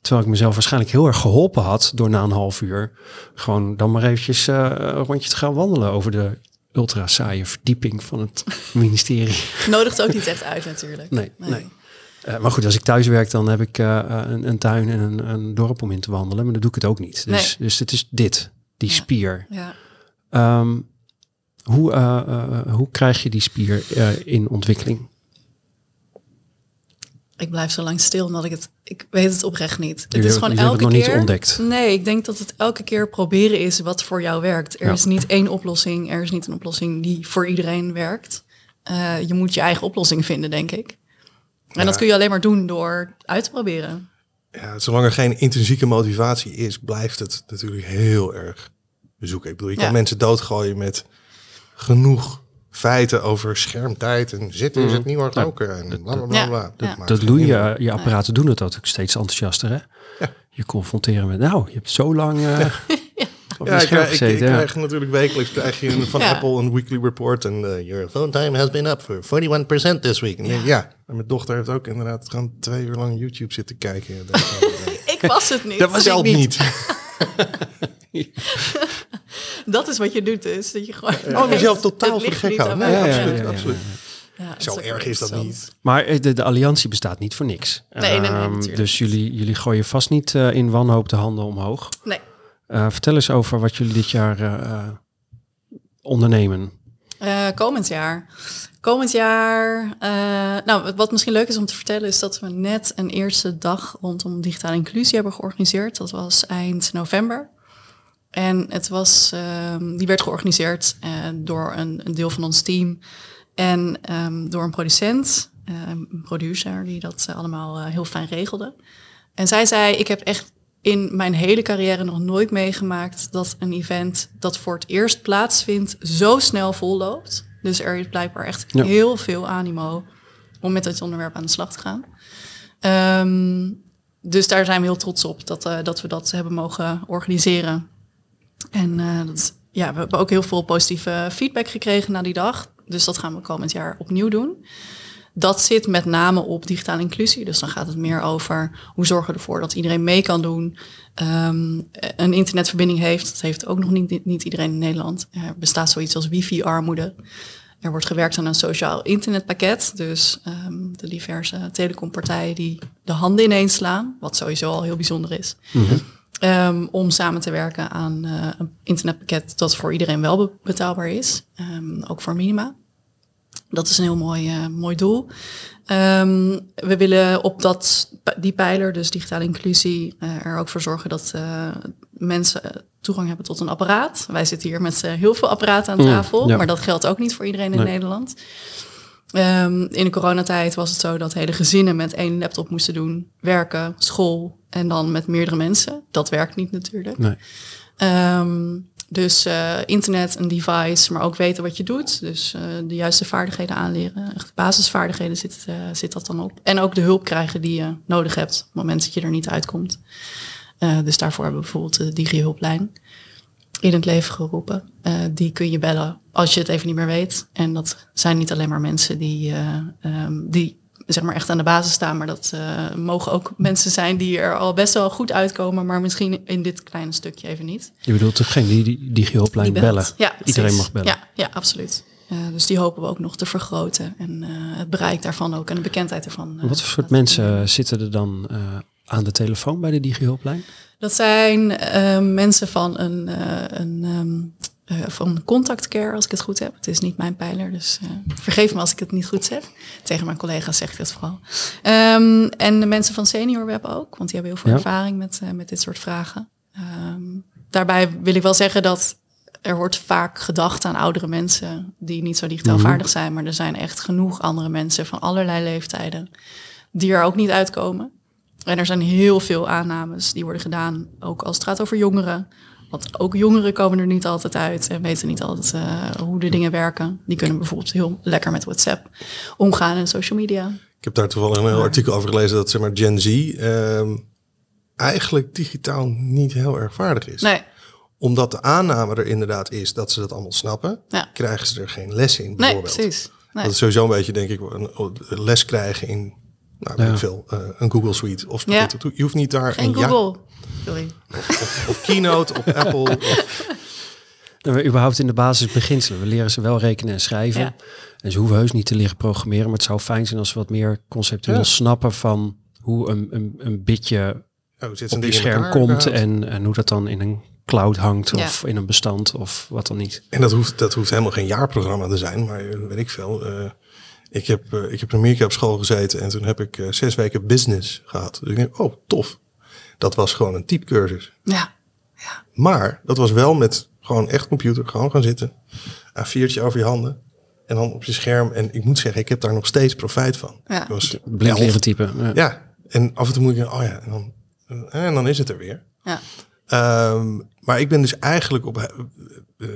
terwijl ik mezelf waarschijnlijk heel erg geholpen had door na een half uur gewoon dan maar eventjes eh, een rondje te gaan wandelen over de ultra saaie verdieping van het *laughs* ministerie. Nodigt ook niet echt uit natuurlijk. Nee, nee. Eh, maar goed, als ik thuis werk, dan heb ik eh, een, een tuin en een, een dorp om in te wandelen. Maar dan doe ik het ook niet. Dus, dus het is dit, die Ja. spier. Ja. Ehm, hoe, eh, eh, hoe krijg je die spier eh, in ontwikkeling? Ik blijf zo lang stil omdat ik het... Ik weet het oprecht niet. Het is gewoon elke het nog keer... niet ontdekt. Nee, ik denk dat het elke keer proberen is wat voor jou werkt. Er Ja. is niet één oplossing. Er is niet een oplossing die voor iedereen werkt. Eh, je moet je eigen oplossing vinden, denk ik. En Ja. dat kun je alleen maar doen door uit te proberen. Ja, zolang er geen intrinsieke motivatie is, blijft het natuurlijk heel erg zoeken. Ik bedoel, je kan Ja. mensen doodgooien met genoeg feiten over schermtijd en zitten is het niet meer roken en bla bla bla. Ja. bla. Ja. maakt Dat doen ene- je, je apparaten doen het ook steeds enthousiaster, hè? Ja. Je confronteren met, nou, je hebt zo lang eh *laughs* Ja, ik, krijg, ik, gezeten. ik ja. krijg natuurlijk wekelijks krijg je een- van Ja. Apple een weekly report en eh, your phone time has been up for 41% this week. En ja. ja, en mijn dochter heeft ook inderdaad gewoon twee uur lang YouTube zitten kijken. En *laughs* dat- Ik was het niet. dat was zelf niet. *laughs* Dat is wat je doet dus. Dat je gewoon... Oh, mezelf Het totaal voor gek absoluut, ja, ja, ja. absoluut. Ja, Zo erg is dat niet. Maar eh, de, de alliantie bestaat niet voor niks. Nee, nee, nee, Ehm, natuurlijk. dus jullie, jullie gooien vast niet eh, in wanhoop de handen omhoog. Nee. Eh, vertel eens over wat jullie dit jaar eh, eh, ondernemen. Eh, komend jaar. Komend jaar, eh, nou, wat misschien leuk is om te vertellen, is dat we net een eerste dag rondom digitale inclusie hebben georganiseerd. Dat was eind november. En het was, ehm, die werd georganiseerd uh, door een, een, deel van ons team en um, door een producent, uh, een producer, die dat allemaal heel fijn regelde. En zij zei: Ik heb echt in mijn hele carrière nog nooit meegemaakt dat een event dat voor het eerst plaatsvindt zo snel volloopt. Dus er is blijkbaar echt heel veel animo om met het onderwerp aan de slag te gaan. Um, dus daar zijn we heel trots op dat, uh, dat we dat hebben mogen organiseren. En dat, ja, we hebben ook heel veel positieve feedback gekregen na die dag. Dus dat gaan we komend jaar opnieuw doen. Dat zit met name op digitale inclusie. Dus dan gaat het meer over hoe zorgen we ervoor dat iedereen mee kan doen. Um, een internetverbinding heeft. Dat heeft ook nog niet, niet iedereen in Nederland. Er bestaat zoiets als wifi-armoede. Er wordt gewerkt aan een sociaal internetpakket. Dus um, de diverse telecompartijen die de handen ineens slaan. Wat sowieso al heel bijzonder is. Mm. Um, om samen te werken aan uh, een internetpakket dat voor iedereen wel betaalbaar is. Um, ook voor minima. Dat is een heel mooi, uh, mooi doel. Um, we willen op dat, die pijler, dus digitale inclusie, uh, er ook voor zorgen dat mensen toegang hebben tot een apparaat. Wij zitten hier met heel veel apparaten aan tafel, mm, ja. maar dat geldt ook niet voor iedereen in nee. Nederland. Um, in de coronatijd was het zo dat hele gezinnen met één laptop moesten doen, werken, school en dan met meerdere mensen. Dat werkt niet natuurlijk. Nee. Um, dus uh, internet, een device, maar ook weten wat je doet. Dus uh, de juiste vaardigheden aanleren. Echt basisvaardigheden zit, uh, zit dat dan op. En ook de hulp krijgen die je nodig hebt op het moment dat je er niet uitkomt. dus daarvoor hebben we bijvoorbeeld de Digi-hulplijn in het leven geroepen. die kun je bellen als je het even niet meer weet. En dat zijn niet alleen maar mensen die, um, die zeg maar echt aan de basis staan. Maar dat uh, mogen ook mensen zijn die er al best wel goed uitkomen, maar misschien in dit kleine stukje even niet. Je bedoelt degene die die, die hulplijn bellen? Ja, Iedereen mag bellen? Ja, ja absoluut. Dus die hopen we ook nog te vergroten. En het bereik daarvan ook en de bekendheid ervan. Wat voor soort mensen zitten er dan aan de telefoon bij de digihulplijn? Dat zijn mensen van een, een um, uh, van contactcare, als ik het goed heb. Het is niet mijn pijler, dus uh, vergeef me als ik het niet goed zeg. Tegen mijn collega's zeg ik het vooral. Um, en de mensen van Senior Web ook, want die hebben heel veel ja. ervaring met, uh, met dit soort vragen. Um, daarbij wil ik wel zeggen dat er wordt vaak gedacht aan oudere mensen die niet zo digitaal mm -hmm. vaardig zijn, maar er zijn echt genoeg andere mensen van allerlei leeftijden die er ook niet uitkomen. En er zijn heel veel aannames die worden gedaan, ook als het gaat over jongeren, want ook jongeren komen er niet altijd uit en weten niet altijd uh, hoe de dingen werken. Die kunnen bijvoorbeeld heel lekker met WhatsApp omgaan en social media. Ik heb daar toevallig een heel artikel over gelezen dat zeg maar Gen Z uh, eigenlijk digitaal niet heel erg vaardig is. Nee. Omdat de aanname er inderdaad is dat ze dat allemaal snappen, ja. krijgen ze er geen les in bijvoorbeeld. Nee, precies. Nee. Dat is sowieso een beetje, denk ik, een les krijgen in nou, ja. veel, uh, een Google Suite of ja. Je hoeft niet daar Geen een Google. Sorry. Of, of, of, Keynote, of Apple. Of... *laughs* Nou, überhaupt in de basisbeginselen. We leren ze wel rekenen en schrijven. Ja. En ze hoeven heus niet te leren programmeren. Maar het zou fijn zijn als ze wat meer conceptueel ja. snappen van hoe een, een, een bitje oh, zit op je scherm komt. En, en hoe dat dan in een cloud hangt of in een bestand of wat dan niet. En dat hoeft, dat hoeft helemaal geen jaarprogramma te zijn. Maar weet ik veel... Uh, ik heb, uh, ik heb in Amerika op school gezeten en toen heb ik uh, zes weken business gehad. Dus ik denk, oh tof. Dat was gewoon een typecursus. Ja. ja. Maar dat was wel met gewoon echt computer, gewoon gaan zitten. A4'tje over je handen. En dan op je scherm. En ik moet zeggen, ik heb daar nog steeds profijt van. Ja. Ik was Blind leren typen. Ja. ja. En af en toe moet ik, oh ja, en dan, en dan is het er weer. Ja. Um, maar ik ben dus eigenlijk op uh,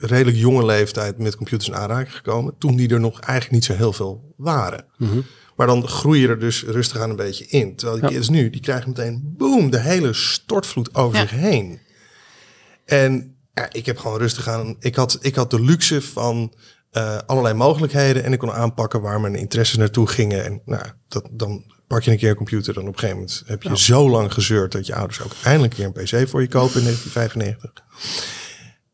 redelijk jonge leeftijd met computers in aanraking gekomen. Toen die er nog eigenlijk niet zo heel veel waren. Mm -hmm. Maar dan groei je er dus rustig aan een beetje in. Terwijl die ja. kids nu, die krijgen meteen, boom, de hele stortvloed over ja. zich heen. En ja, ik heb gewoon rustig aan, ik had, ik had de luxe van uh, allerlei mogelijkheden. En ik kon aanpakken waar mijn interesses naartoe gingen. En nou, dat, dan pak je een keer een computer. Dan op een gegeven moment heb je ja. zo lang gezeurd dat je ouders ook eindelijk een keer een pc voor je kopen in *laughs* 1995.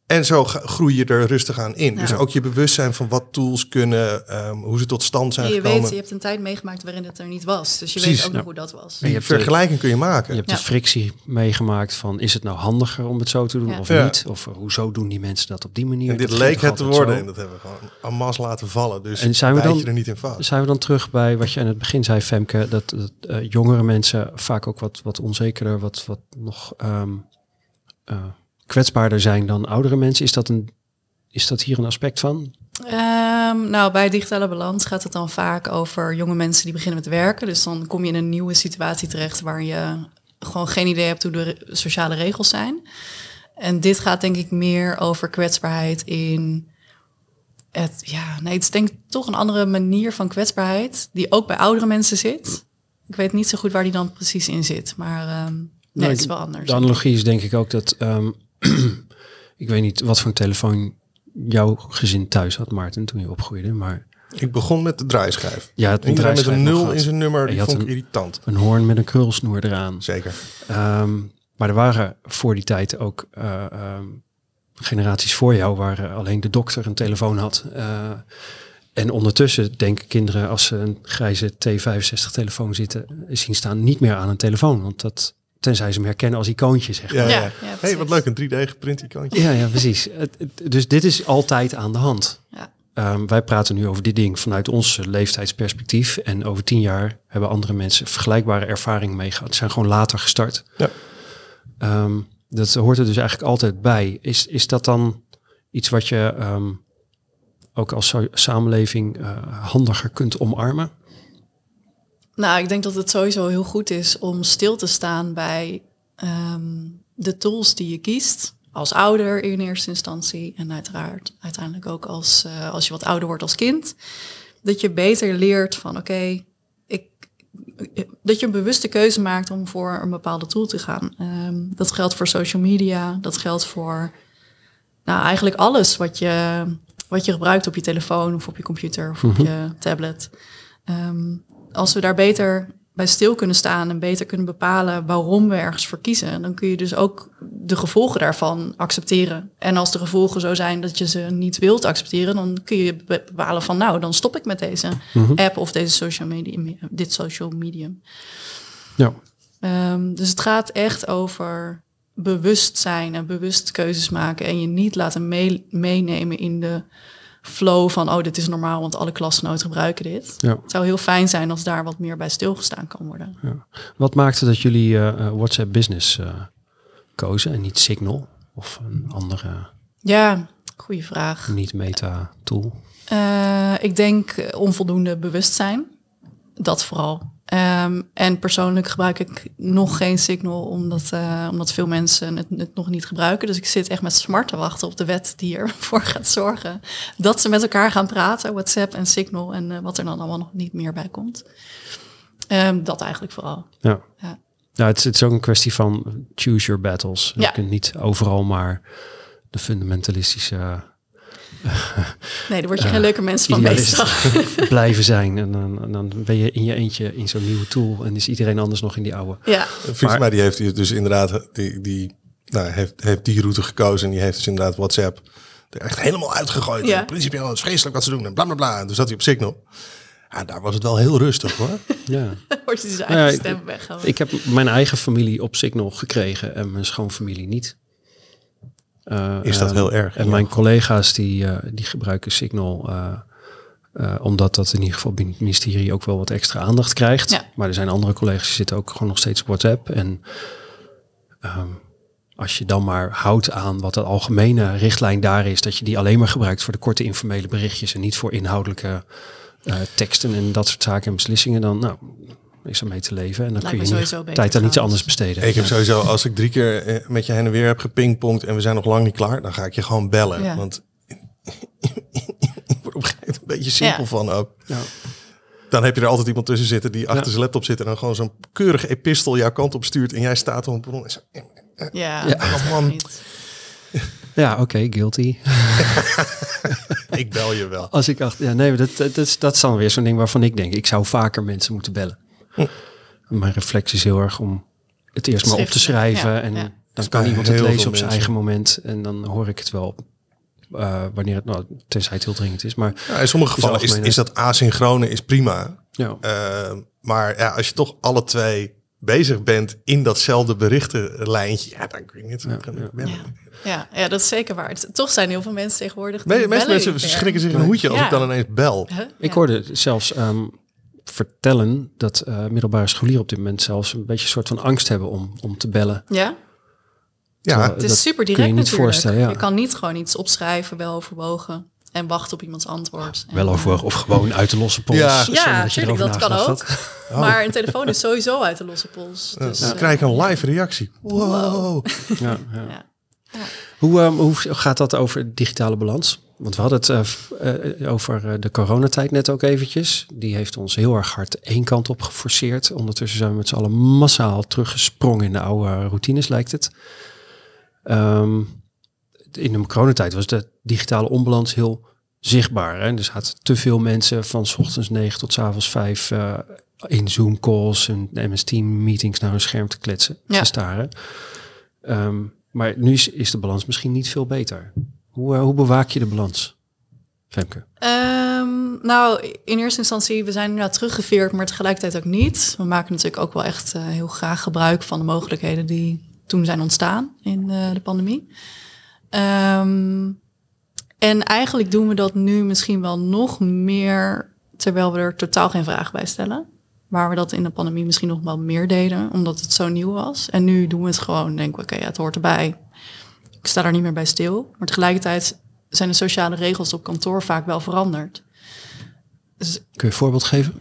En zo groei je er rustig aan in. Ja. Dus ook je bewustzijn van wat tools kunnen, ehm, hoe ze tot stand zijn En je gekomen. weet, je hebt een tijd meegemaakt waarin het er niet was. Dus je Precies, weet ook ja. nog hoe dat was. Die je hebt de- vergelijking kun je maken. Je hebt Ja. de frictie meegemaakt van is het nou handiger om het zo te doen Ja. of Ja. niet? Of eh, hoezo doen die mensen dat op die manier? en dit Dat leek het te worden zo. en dat hebben we gewoon en masse laten vallen. Dus En zijn we dan- je er niet in vast. Zijn we dan terug bij wat je aan het begin zei, Femke, dat, dat eh, jongere mensen vaak ook wat, wat onzekerder, wat, wat nog ehm, eh, kwetsbaarder zijn dan oudere mensen? Is dat, een, is dat hier een aspect van? Ehm, nou, bij digitale balans gaat het dan vaak over jonge mensen die beginnen met werken. Dus dan kom je in een nieuwe situatie terecht waar je gewoon geen idee hebt hoe de sociale regels zijn. En dit gaat denk ik meer over kwetsbaarheid in het, ja, nee, het is denk ik toch een andere manier van kwetsbaarheid die ook bij oudere mensen zit. Ik weet niet zo goed waar die dan precies in zit, maar ehm, nee, Nou, het is wel anders. De analogie is denk ik ook dat, ehm, ik weet niet wat voor een telefoon jouw gezin thuis had, Maarten, toen je opgroeide, maar Ik begon met de draaischijf. ja, het Iedereen met een nul in zijn nummer, die vond ik een- irritant. een hoorn met een krulsnoer eraan. Zeker. Ehm, maar er waren voor die tijd ook eh, ehm, generaties voor jou waar eh, alleen de dokter een telefoon had. Eh, en ondertussen denken kinderen als ze een grijze T65 telefoon zitten, zien staan niet meer aan een telefoon. Want dat, tenzij ze hem herkennen als icoontje, zeg maar. Ja, Ja, ja. ja, hey, wat leuk, een 3D geprint icoontje. Ja, ja, precies. Dus dit is altijd aan de hand. Ja. Ehm, wij praten nu over dit ding vanuit ons leeftijdsperspectief. En over tien jaar hebben andere mensen vergelijkbare ervaring mee gehad. Ze zijn gewoon later gestart. Ja. Ehm, dat hoort er dus eigenlijk altijd bij. Is, is dat dan iets wat je ehm, ook als samenleving eh, handiger kunt omarmen? Nou, ik denk dat het sowieso heel goed is om stil te staan bij ehm, de tools die je kiest. Als ouder in eerste instantie en uiteraard uiteindelijk ook als, eh, als je wat ouder wordt als kind. Dat je beter leert van oké, ik dat je een bewuste keuze maakt om voor een bepaalde tool te gaan. Ehm, dat geldt voor social media, dat geldt voor nou, eigenlijk alles wat je, wat je gebruikt op je telefoon of op je computer of op je tablet. Ehm, als we daar beter bij stil kunnen staan en beter kunnen bepalen waarom we ergens voor kiezen, dan kun je dus ook de gevolgen daarvan accepteren. En als de gevolgen zo zijn dat je ze niet wilt accepteren, dan kun je be- bepalen van nou, dan stop ik met deze app of deze social medium, dit social medium. Ja. Ehm, dus het gaat echt over bewust zijn en bewust keuzes maken en je niet laten mee- meenemen in de flow van oh, dit is normaal, want alle klasgenoten gebruiken dit. ja. Het zou heel fijn zijn als daar wat meer bij stilgestaan kan worden. Wat maakte dat jullie eh, eh, WhatsApp Business eh, kozen en niet Signal of een andere Ja, goede vraag. niet-meta tool? Eh, ik denk onvoldoende bewustzijn. Dat vooral. Ehm, en persoonlijk gebruik ik nog geen Signal, omdat, eh, omdat veel mensen het, het nog niet gebruiken. Dus ik zit echt met smart te wachten op de wet die ervoor *laughs* gaat zorgen dat ze met elkaar gaan praten, WhatsApp en Signal, en eh, wat er dan allemaal nog niet meer bij komt. Ehm, dat eigenlijk vooral. Ja. Ja. Ja, het, is- het is ook een kwestie van choose your battles. Ja. Je kunt niet overal maar de fundamentalistische *laughs* Nee, daar word je geen leuke mens van meestal. *laughs* blijven zijn. *laughs* En dan, en dan ben je in je eentje in zo'n nieuwe tool en is iedereen anders nog in die oude. ja, mij die heeft hier dus inderdaad die, die, nou, heeft, heeft die route gekozen. En die heeft dus inderdaad WhatsApp er echt helemaal uitgegooid. Ja. En Principieel het is vreselijk wat ze doen. En bla bla bla. En toen zat hij op Signal. Ja, daar was het wel heel rustig hoor. Ja. wordt je zijn ja, stem weggehaald. Ik heb mijn eigen familie op Signal gekregen en mijn schoonfamilie niet. Eh, Is dat eh, heel erg? En mijn collega's die, eh, die gebruiken Signal eh, eh, omdat dat in ieder geval binnen het ministerie ook wel wat extra aandacht krijgt. Ja. Maar er zijn andere collega's die zitten ook gewoon nog steeds op WhatsApp. En ehm, als je dan maar houdt aan wat de algemene richtlijn daar is, dat je die alleen maar gebruikt voor de korte informele berichtjes en niet voor inhoudelijke eh, teksten en dat soort zaken en beslissingen, dan nou, is er mee te leven. En dan Lijkt kun je niet tijd aan iets anders besteden. Ik heb sowieso, als ik drie keer eh, met je heen en weer heb gepingpongd en we zijn nog lang niet klaar, dan ga ik je gewoon bellen. Ja. Want *laughs* ik word op een gegeven moment een beetje simpel Ja. van ook. Ja. Dan heb je er altijd iemand tussen zitten die achter Ja. zijn laptop zit en dan gewoon zo'n keurig epistel jouw kant op stuurt en jij staat op een bron en Ja, Ja. echt man. Ja, oké, guilty. *laughs* ik bel je wel. Als ik acht, ja, nee, dat, dat, dat is dan weer zo'n ding waarvan ik denk, ik zou vaker mensen moeten bellen. Hm. Mijn reflex is heel erg om het eerst maar op te schrijven ja, en ja. Dan kan iemand het lezen op zijn eigen moment en dan hoor ik het wel. eh, wanneer het, nou, tenzij het heel dringend is. Maar Ja, in sommige gevallen is, is dat asynchrone is prima. ja, Eh, maar ja, als je toch alle twee bezig bent in datzelfde berichtenlijntje, ja, dan kun je niet. Ja, ja. Ja. Ja, ja, dat is zeker waar. Het- Toch zijn heel veel mensen tegenwoordig. meeste bellen mensen schrikken zich een hoedje als Ja. ik dan ineens bel. Huh? ik Ja. hoorde zelfs ehm, vertellen dat eh, middelbare scholieren op dit moment zelfs een beetje een soort van angst hebben om, om te bellen. Ja, Ja, het is super kun direct je niet natuurlijk. voorstellen, ja. Je kan niet gewoon iets opschrijven, wel overwogen en wachten op iemands antwoord. En, Wel eh, overwogen of gewoon uit de losse pols. Ja. Ja, dat kan ook. had. Maar een telefoon is sowieso uit de losse pols. Ja, Dus, dan eh, krijg ik een live reactie. Wow. Ja, ja. Ja. Hoe, ehm, hoe gaat dat over digitale balans? Want we hadden het eh, eh, over eh, de coronatijd net ook eventjes. Die heeft ons heel erg hard één kant op geforceerd. Ondertussen zijn we met z'n allen massaal teruggesprongen in de oude routines, lijkt het. Ehm, in de coronatijd was de digitale onbalans heel zichtbaar. Hè? Er zaten te veel mensen van 's ochtends 9 tot 's avonds 5 eh, in Zoom calls en MS Team meetings naar hun scherm te kletsen, Ja. te staren. Ehm, maar nu is, is de balans misschien niet veel beter. Hoe, eh, hoe bewaak je de balans, Femke? Ehm, nou, in eerste instantie, we zijn inderdaad teruggeveerd, maar tegelijkertijd ook niet. We maken natuurlijk ook wel echt eh, heel graag gebruik van de mogelijkheden die toen zijn ontstaan in eh, de pandemie. Ehm, en eigenlijk doen we dat nu misschien wel nog meer, terwijl we er totaal geen vragen bij stellen. Waar we dat in de pandemie misschien nog wel meer deden, omdat het zo nieuw was. En nu doen we het gewoon, denken we, oké, het hoort erbij. Ik sta daar niet meer bij stil. Maar tegelijkertijd zijn de sociale regels op kantoor vaak wel veranderd. Dus, Kun je een voorbeeld geven?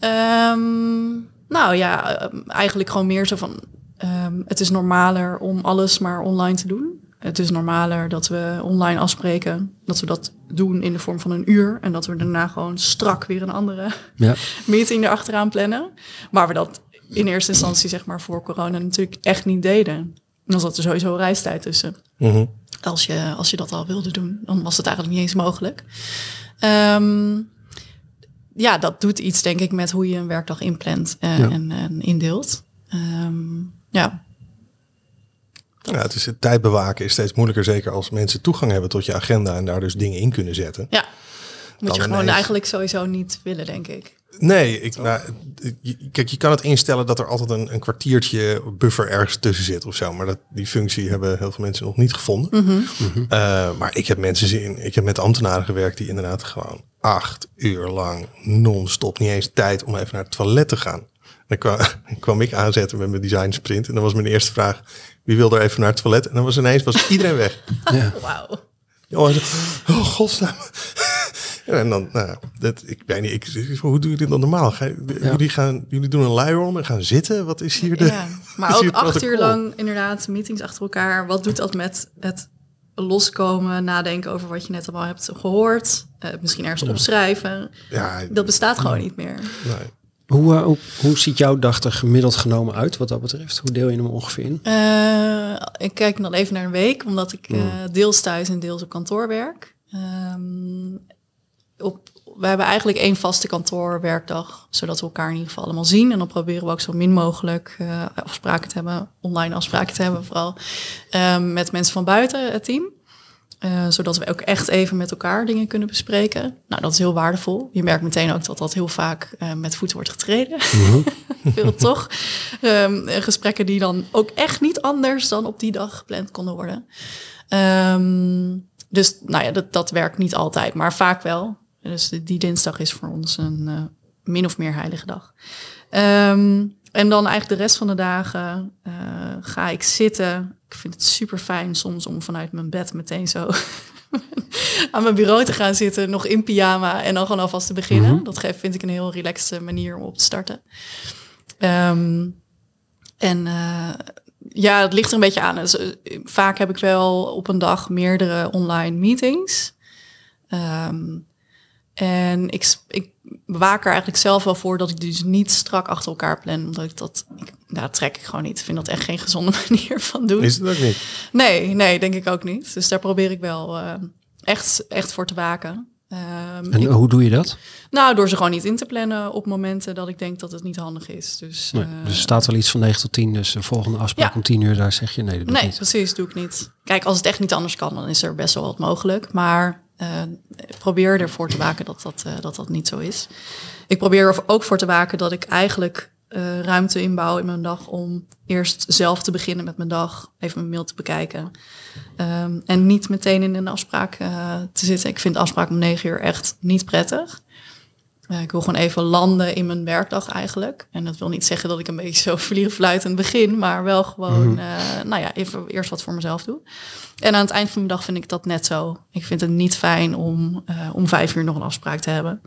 ehm, nou ja, ehm, eigenlijk gewoon meer zo van... ehm, het is normaler om alles maar online te doen. Het is normaler dat we online afspreken. Dat we dat doen in de vorm van een uur. En dat we daarna gewoon strak weer een andere *laughs* Ja. meeting erachteraan plannen. Maar we dat in eerste instantie, zeg maar, voor corona natuurlijk echt niet deden. Dan zat er sowieso reistijd tussen. Mhm. Als je, als je dat al wilde doen, dan was het eigenlijk niet eens mogelijk. Ehm, ja, dat doet iets, denk ik, met hoe je een werkdag inplant eh, Ja. en, en indeelt. Ehm, ja, Ja, het is het tijd bewaken is steeds moeilijker, zeker als mensen toegang hebben tot je agenda en daar dus dingen in kunnen zetten. ja. Moet Dan je gewoon ineens- eigenlijk sowieso niet willen, denk ik. Nee, ik, nou, kijk, je kan het instellen dat er altijd een, een kwartiertje buffer ergens tussen zit of zo. Maar dat, die functie hebben heel veel mensen nog niet gevonden. Mhm. Eh, maar ik heb mensen zien, ik heb met ambtenaren gewerkt die inderdaad gewoon acht uur lang non-stop niet eens tijd om even naar het toilet te gaan. Dan kwam, *laughs* kwam ik aanzetten met mijn design sprint en dan was mijn eerste vraag, wie wil er even naar het toilet? En dan was ineens was iedereen weg. Ja. Wauw. Jongen, oh godsnaam. *laughs* En dan, nou, dat, ik weet niet, ik, hoe doe je dit dan normaal? Ga, jullie, gaan, jullie doen een lie-on en gaan zitten? Wat is hier de... Ja, maar *laughs* ook acht uur lang inderdaad meetings achter elkaar. Wat doet dat met het loskomen, nadenken over wat je net allemaal hebt gehoord? Eh, misschien ergens opschrijven. Ja, Dat bestaat gewoon niet meer. nee. Hoe, eh, hoe, hoe ziet jouw dag er gemiddeld genomen uit wat dat betreft? Hoe deel je hem ongeveer in? Eh, ik kijk dan even naar een week, omdat ik eh, deels thuis en deels op kantoor werk. Ehm, op, we hebben eigenlijk één vaste kantoorwerkdag, zodat we elkaar in ieder geval allemaal zien. En dan proberen we ook zo min mogelijk eh, afspraken te hebben, online afspraken te hebben vooral, ehm, met mensen van buiten het team. Eh, zodat we ook echt even met elkaar dingen kunnen bespreken. Nou, dat is heel waardevol. Je merkt meteen ook dat dat heel vaak eh, met voeten wordt getreden. *laughs* Veel toch? Ehm, eh, gesprekken die dan ook echt niet anders dan op die dag gepland konden worden. Ehm, dus nou ja, dat, dat werkt niet altijd, maar vaak wel. Dus die- dinsdag is voor ons een eh, min of meer heilige dag. Ehm, en dan eigenlijk de rest van de dagen eh, ga ik zitten. Ik vind het super fijn soms om vanuit mijn bed meteen zo *laughs* aan mijn bureau te gaan zitten, nog in pyjama en dan gewoon alvast te beginnen. Dat geeft, vind ik een heel relaxte manier om op te starten. Ehm, en eh, ja, het ligt er een beetje aan. Dus, vaak heb ik wel op een dag meerdere online meetings. Ehm, en ik, ik waak er eigenlijk zelf wel voor dat ik dus niet strak achter elkaar plan. Omdat ik dat, ik, nou, dat trek ik gewoon niet. Ik vind dat echt geen gezonde *laughs* manier van doen. Is het ook niet? Nee, nee, denk ik ook niet. Dus daar probeer ik wel eh, echt, echt voor te waken. Ehm, En ik- hoe doe je dat? nou, door ze gewoon niet in te plannen op momenten dat ik denk dat het niet handig is. Dus, Nee, eh, dus er staat wel iets van 9 tot 10, dus de volgende afspraak Ja. om 10 uur, daar zeg je nee, dat doe ik Nee, niet. precies, doe ik niet. Kijk, als het echt niet anders kan, dan is er best wel wat mogelijk. Maar eh, probeer ervoor te waken dat dat, eh, dat dat niet zo is. Ik probeer er ook voor te waken dat ik eigenlijk eh, ruimte inbouw in mijn dag om eerst zelf te beginnen met mijn dag, even mijn mail te bekijken. Ehm, en niet meteen in een afspraak te zitten. Ik vind afspraak om negen uur echt niet prettig. Eh, ik wil gewoon even landen in mijn werkdag eigenlijk. En dat wil niet zeggen dat ik een beetje zo *laughs* vliegenfluitend begin, maar wel gewoon, eh, nou ja, even eerst wat voor mezelf doe. En aan het eind van mijn dag vind ik dat net zo. Ik vind het niet fijn om eh, om vijf uur nog een afspraak te hebben.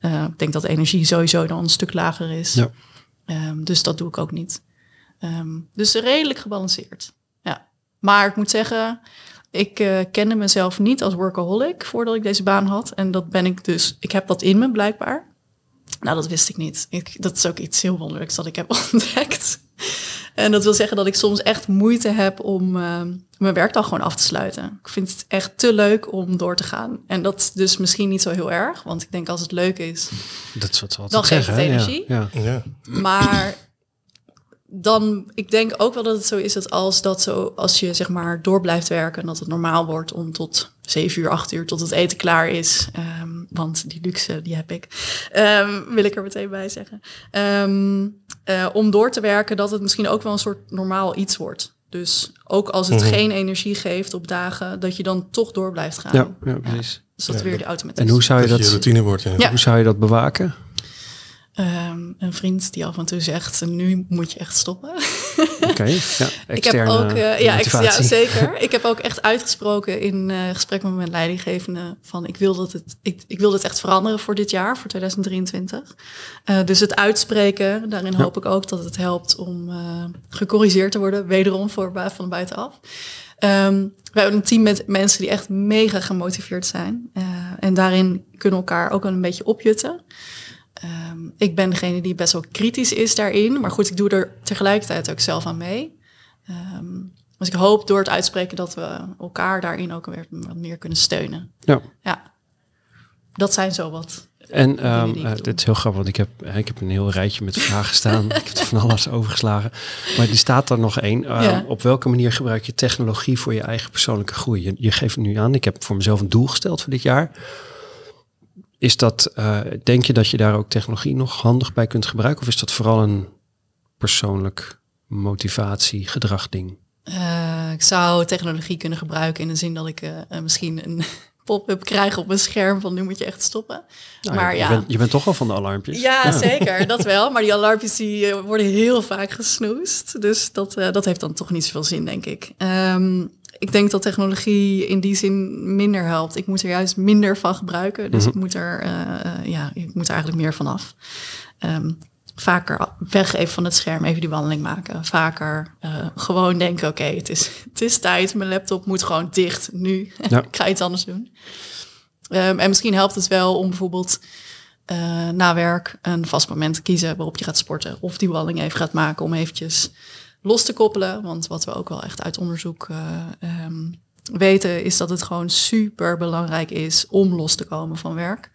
Ik denk dat de energie sowieso dan een stuk lager is. Ja. Ehm, dus dat doe ik ook niet. Ehm, dus redelijk gebalanceerd. Ja. Maar ik moet zeggen, ik eh, kende mezelf niet als workaholic voordat ik deze baan had. En dat ben ik dus, ik heb dat in me blijkbaar. Nou, dat wist ik niet. Ik, dat is ook iets heel wonderlijks dat ik heb *laughs* ontdekt. En dat wil zeggen dat ik soms echt moeite heb om eh, mijn werkdag gewoon af te sluiten. Ik vind het echt te leuk om door te gaan. En dat is dus misschien niet zo heel erg. Want ik denk als het leuk is, Dat is wat ze altijd Dan geeft zeggen. het energie. Ja, Ja. maar dan, ik denk ook wel dat het zo is dat als, dat zo, als je zeg maar door blijft werken, dat het normaal wordt om tot zeven uur, acht uur, tot het eten klaar is. Ehm, want die luxe, die heb ik. Ehm, wil ik er meteen bij zeggen. Ehm, eh, om door te werken, dat het misschien ook wel een soort normaal iets wordt. Dus ook als het Mhm. geen energie geeft op dagen, dat je dan toch door blijft gaan. ja, ja, precies. Dus dat Ja, weer de automatisme. En hoe zou je Dat je routine wordt. Ja. Ja. hoe zou je dat bewaken? Ehm, een vriend die af en toe zegt, nu moet je echt stoppen. Oké, ja, *laughs* Ik heb ook, eh, ja, zeker. *laughs* Ik heb ook echt uitgesproken in eh, gesprek met mijn leidinggevende van ik wil dat het, ik, ik wil dit echt veranderen voor dit jaar, voor 2023. Eh, dus het uitspreken, daarin Ja. hoop ik ook dat het helpt om gecorrigeerd te worden, wederom voor, van buitenaf. Ehm, we hebben een team met mensen die echt mega gemotiveerd zijn. En daarin kunnen elkaar ook een beetje opjutten. Ehm, ik ben degene die best wel kritisch is daarin. Maar goed, ik doe er tegelijkertijd ook zelf aan mee. Ehm, dus ik hoop door het uitspreken dat we elkaar daarin ook weer wat meer kunnen steunen. Ja. Ja, dat zijn zo wat. En doe. dit is heel grappig, want ik heb, ik heb een heel rijtje met vragen staan. ik heb er van alles overgeslagen. Maar die staat er nog één. Ja. Op welke manier gebruik je technologie voor je eigen persoonlijke groei? Je, je geeft het nu aan, ik heb voor mezelf een doel gesteld voor dit jaar. Is dat, eh, denk je dat je daar ook technologie nog handig bij kunt gebruiken? Of is dat vooral een persoonlijk motivatie, gedrag ding? Eh, ik zou technologie kunnen gebruiken in de zin dat ik eh, misschien een *laughs* pop-up krijg op mijn scherm van nu moet je echt stoppen. Nou, maar je, ja. bent, je bent toch al van de alarmpjes. Ja, zeker, dat *laughs* wel. Maar die alarmpjes die worden heel vaak gesnoest. Dus dat, dat heeft dan toch niet zoveel zin, denk ik. Ehm, ik denk dat technologie in die zin minder helpt. Ik moet er juist minder van gebruiken. Dus ik, moet er, eh, eh, ja, ik moet er eigenlijk meer van af. Ehm, vaker weg even van het scherm, even die wandeling maken. Vaker eh, gewoon denken, oké, het, is, het is tijd. Mijn laptop moet gewoon dicht nu. *laughs* Ja. ik ga iets anders doen. Ehm, en misschien helpt het wel om bijvoorbeeld na werk een vast moment te kiezen waarop je gaat sporten. Of die wandeling even gaat maken om eventjes los te koppelen. Want wat we ook wel echt uit onderzoek eh, ehm, weten, is dat het gewoon super belangrijk is om los te komen van werk.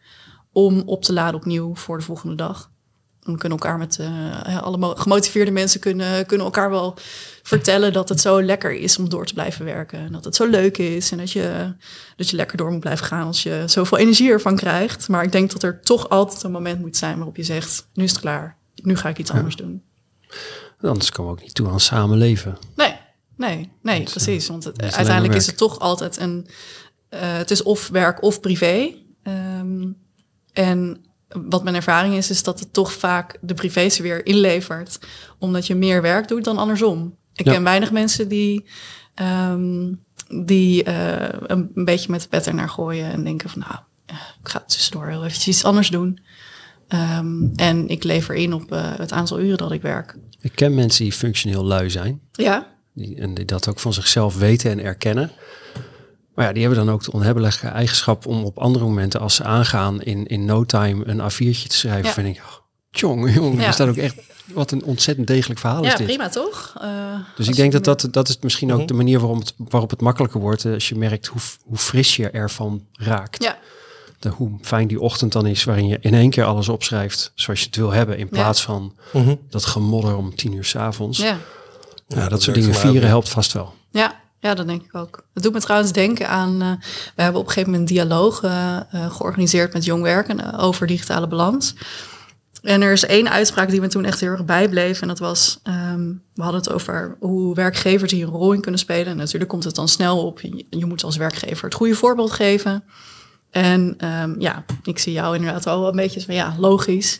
Om op te laden opnieuw voor de volgende dag. We kunnen elkaar met eh, alle mo- gemotiveerde mensen kunnen, kunnen elkaar wel vertellen dat het zo lekker is om door te blijven werken. En dat het zo leuk is en dat je, dat je lekker door moet blijven gaan als je zoveel energie ervan krijgt. Maar ik denk dat er toch altijd een moment moet zijn waarop je zegt, nu is het klaar. Nu ga ik iets anders doen. Anders komen we ook niet toe aan samenleven. Nee, nee, nee, Dus, eh, precies. Want het, is alleen uiteindelijk maar is het toch altijd een... eh, het is of werk of privé. Ehm, en wat mijn ervaring is, is dat het toch vaak de privésfeer inlevert. Omdat je meer werk doet dan andersom. Ik Ja. ken weinig mensen die, ehm, die eh, een, een beetje met de pet ernaar gooien en denken van... nou, eh, ik ga tussendoor heel eventjes iets anders doen. Ehm, en ik lever in op eh, het aantal uren dat ik werk. Ik ken mensen die functioneel lui zijn. Ja, Die, en die dat ook van zichzelf weten en erkennen. Maar ja, die hebben dan ook de onhebbelijke eigenschap om op andere momenten, als ze aangaan, in, in no time een A4'tje te schrijven. Ja. Van ik, oh, jongen, jongen, Ja. er staat ook echt, wat een ontzettend degelijk verhaal is ja dit. prima toch? Eh, Dus ik denk dat dat, dat is misschien ook Mhm. de manier waarop het, waarop het makkelijker wordt. eh, Als je merkt hoe, hoe fris je ervan raakt. Ja, de, hoe fijn die ochtend dan is waarin je in één keer alles opschrijft zoals je het wil hebben. In plaats van Mhm. dat gemodder om tien uur s'avonds. Ja, Ja. dat, dat soort dingen vieren helpt vast wel. Ja, ja, dat denk ik ook. Het doet me trouwens denken aan. eh, we hebben op een gegeven moment een dialoog eh, eh, georganiseerd met jong werkenden over digitale balans. En er is één uitspraak die me toen echt heel erg bijbleef. En dat was: ehm, we hadden het over hoe werkgevers hier een rol in kunnen spelen. En natuurlijk komt het dan snel op. Je, je moet als werkgever het goede voorbeeld geven. En ehm, ja, ik zie jou inderdaad wel een beetje van ja, logisch.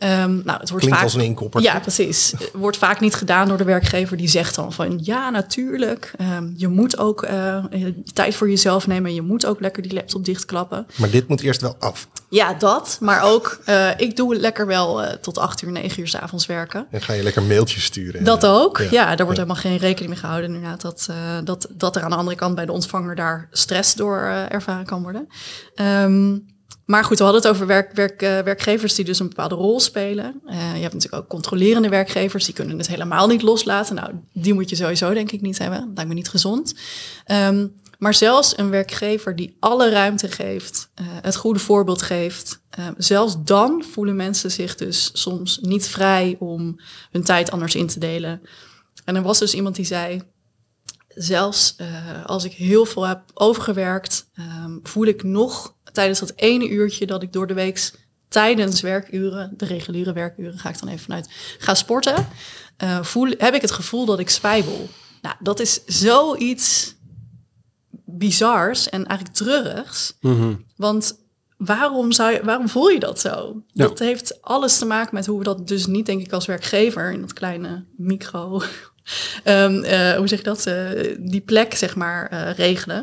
Ehm, nou, het wordt Klinkt vaak als een inkopper. ja, precies. *laughs* Wordt vaak niet gedaan door de werkgever. Die zegt dan van ja, natuurlijk. ehm, je moet ook eh, tijd voor jezelf nemen. Je moet ook lekker die laptop dichtklappen. Maar dit moet eerst wel af. Ja, dat. Maar ook, eh, ik doe lekker wel eh, tot acht uur, negen uur s'avonds werken. En ga je lekker mailtjes sturen. Dat En, ook. ja. Ja, daar wordt Ja. helemaal geen rekening mee gehouden. Inderdaad, dat, dat, dat er aan de andere kant bij de ontvanger daar stress door ervaren kan worden. Ehm, maar goed, we hadden het over werk, werk, eh, werkgevers die dus een bepaalde rol spelen. Eh, je hebt natuurlijk ook controlerende werkgevers, die kunnen het helemaal niet loslaten. Nou, die moet je sowieso denk ik niet hebben. Dat lijkt me niet gezond. Ehm, maar zelfs een werkgever die alle ruimte geeft, eh, het goede voorbeeld geeft, zelfs dan voelen mensen zich dus soms niet vrij om hun tijd anders in te delen. En er was dus iemand die zei, zelfs eh, als ik heel veel heb overgewerkt, ehm, voel ik nog tijdens dat ene uurtje dat ik door de week tijdens werkuren, de reguliere werkuren, ga ik dan even vanuit, ga sporten, eh, voel, heb ik het gevoel dat ik spijbel. Nou, dat is zoiets bizars en eigenlijk treurigs. Mhm. Want waarom, zou je, waarom voel je dat zo? Ja. Dat heeft alles te maken met hoe we dat dus niet, denk ik, als werkgever in dat kleine micro. *laughs* ehm, eh, hoe zeg je dat? eh, die plek, zeg maar, eh, regelen.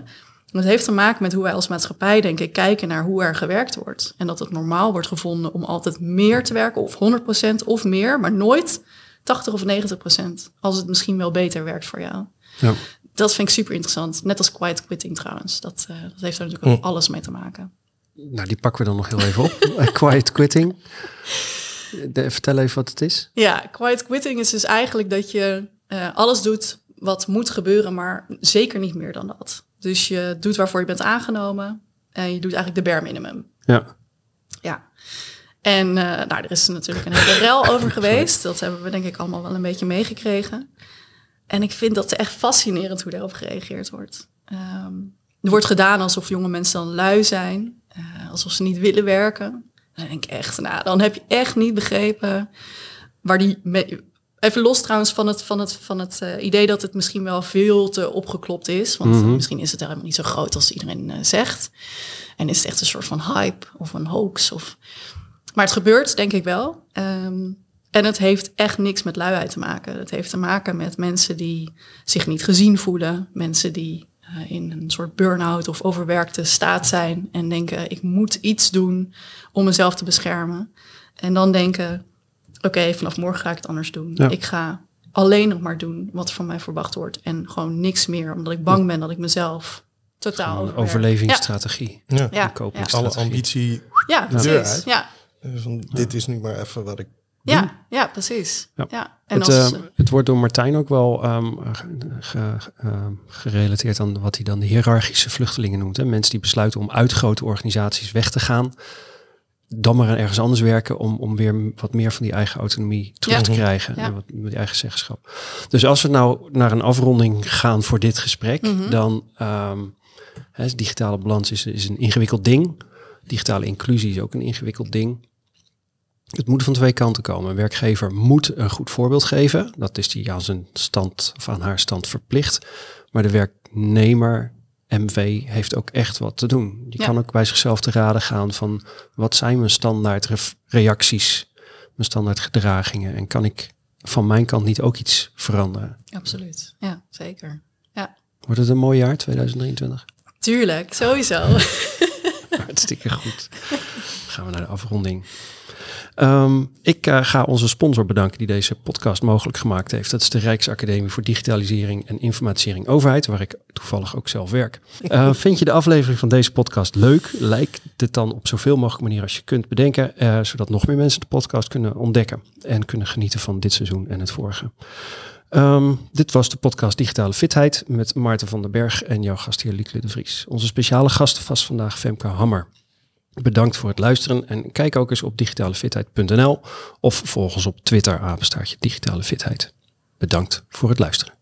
En Het heeft te maken met hoe wij als maatschappij, denk ik, kijken naar hoe er gewerkt wordt. En dat het normaal wordt gevonden om altijd meer te werken, of 100% of meer, maar nooit 80 of 90%. Als het misschien wel beter werkt voor jou. Ja. Dat vind ik super interessant. Net als quiet quitting trouwens. Dat, dat heeft er natuurlijk ook alles mee te maken. Nou, die pakken we dan nog heel even op. *laughs* Quiet quitting. De- vertel even wat het is. Ja, quiet quitting is dus eigenlijk dat je eh, alles doet wat moet gebeuren, maar zeker niet meer dan dat. Dus je doet waarvoor je bent aangenomen en je doet eigenlijk de bare minimum. Ja. Ja. En eh, nou, er is natuurlijk een hele rel *laughs* over geweest. Dat hebben we denk ik allemaal wel een beetje meegekregen. En ik vind dat echt fascinerend hoe daarop gereageerd wordt. Ehm, er wordt gedaan alsof jonge mensen dan lui zijn, eh, alsof ze niet willen werken. En dan denk ik echt, nou, dan heb je echt niet begrepen waar die. Even los trouwens van het, van het, van het eh, idee dat het misschien wel veel te opgeklopt is. Want Mhm. misschien is het helemaal niet zo groot als iedereen eh, zegt. En is het echt een soort van hype of een hoax. Of... Maar het gebeurt, denk ik wel. Ehm, en het heeft echt niks met luiheid te maken. Het heeft te maken met mensen die zich niet gezien voelen. Mensen die eh, in een soort burn-out of overwerkte staat zijn. En denken, ik moet iets doen om mezelf te beschermen. En dan denken, oké, vanaf morgen ga ik het anders doen. Ja. Ik ga alleen nog maar doen wat van mij verwacht wordt. En gewoon niks meer, omdat ik bang ben dat ik mezelf totaal overwerk. overlevingsstrategie. Ja. Ja. Alle ambitie. Ja, de deur precies. uit. Ja, eh, Van, dit is nu maar even wat ik ja, ja, precies. Ja. Ja. En Het, als, eh, het wordt door Martijn ook wel ehm, ge- ge- ehm, gerelateerd aan wat hij dan de hiërarchische vluchtelingen noemt. Hè? Mensen die besluiten om uit grote organisaties weg te gaan. Dan maar ergens anders werken om, om weer wat meer van die eigen autonomie terug Ja. te krijgen. Ja. En wat met die eigen zeggenschap. Dus als we nou naar een afronding gaan voor dit gesprek, Mhm. dan hè, digitale balans is, is een ingewikkeld ding. Digitale inclusie is ook een ingewikkeld ding. Het moet van twee kanten komen. Een werkgever moet een goed voorbeeld geven. Dat is die aan zijn stand of aan haar stand verplicht. Maar de werknemer, MV, heeft ook echt wat te doen. Die Ja. kan ook bij zichzelf te raden gaan van wat zijn mijn standaard re- reacties, mijn standaard gedragingen. En kan ik van mijn kant niet ook iets veranderen? Absoluut. Ja, zeker. Ja, Wordt het een mooi jaar, 2023? tuurlijk, sowieso. *laughs* Hartstikke goed. Dan gaan we naar de afronding. Ehm, ik eh, ga onze sponsor bedanken die deze podcast mogelijk gemaakt heeft. Dat is de Rijksacademie voor Digitalisering en Informatisering Overheid, waar ik toevallig ook zelf werk. *laughs* Eh, vind je de aflevering van deze podcast leuk? Lijkt het dan op zoveel mogelijk manieren als je kunt bedenken, eh, zodat nog meer mensen de podcast kunnen ontdekken en kunnen genieten van dit seizoen en het vorige. Ehm, dit was de podcast Digitale Fitheid met Maarten van den Berg en jouw gastheer Lieke de Vries. Onze speciale gast was vandaag Femke Hammer. Bedankt voor het luisteren en kijk ook eens op digitalefitheid.nl of volg ons op Twitter, apenstaartje digitale fitheid. Bedankt voor het luisteren.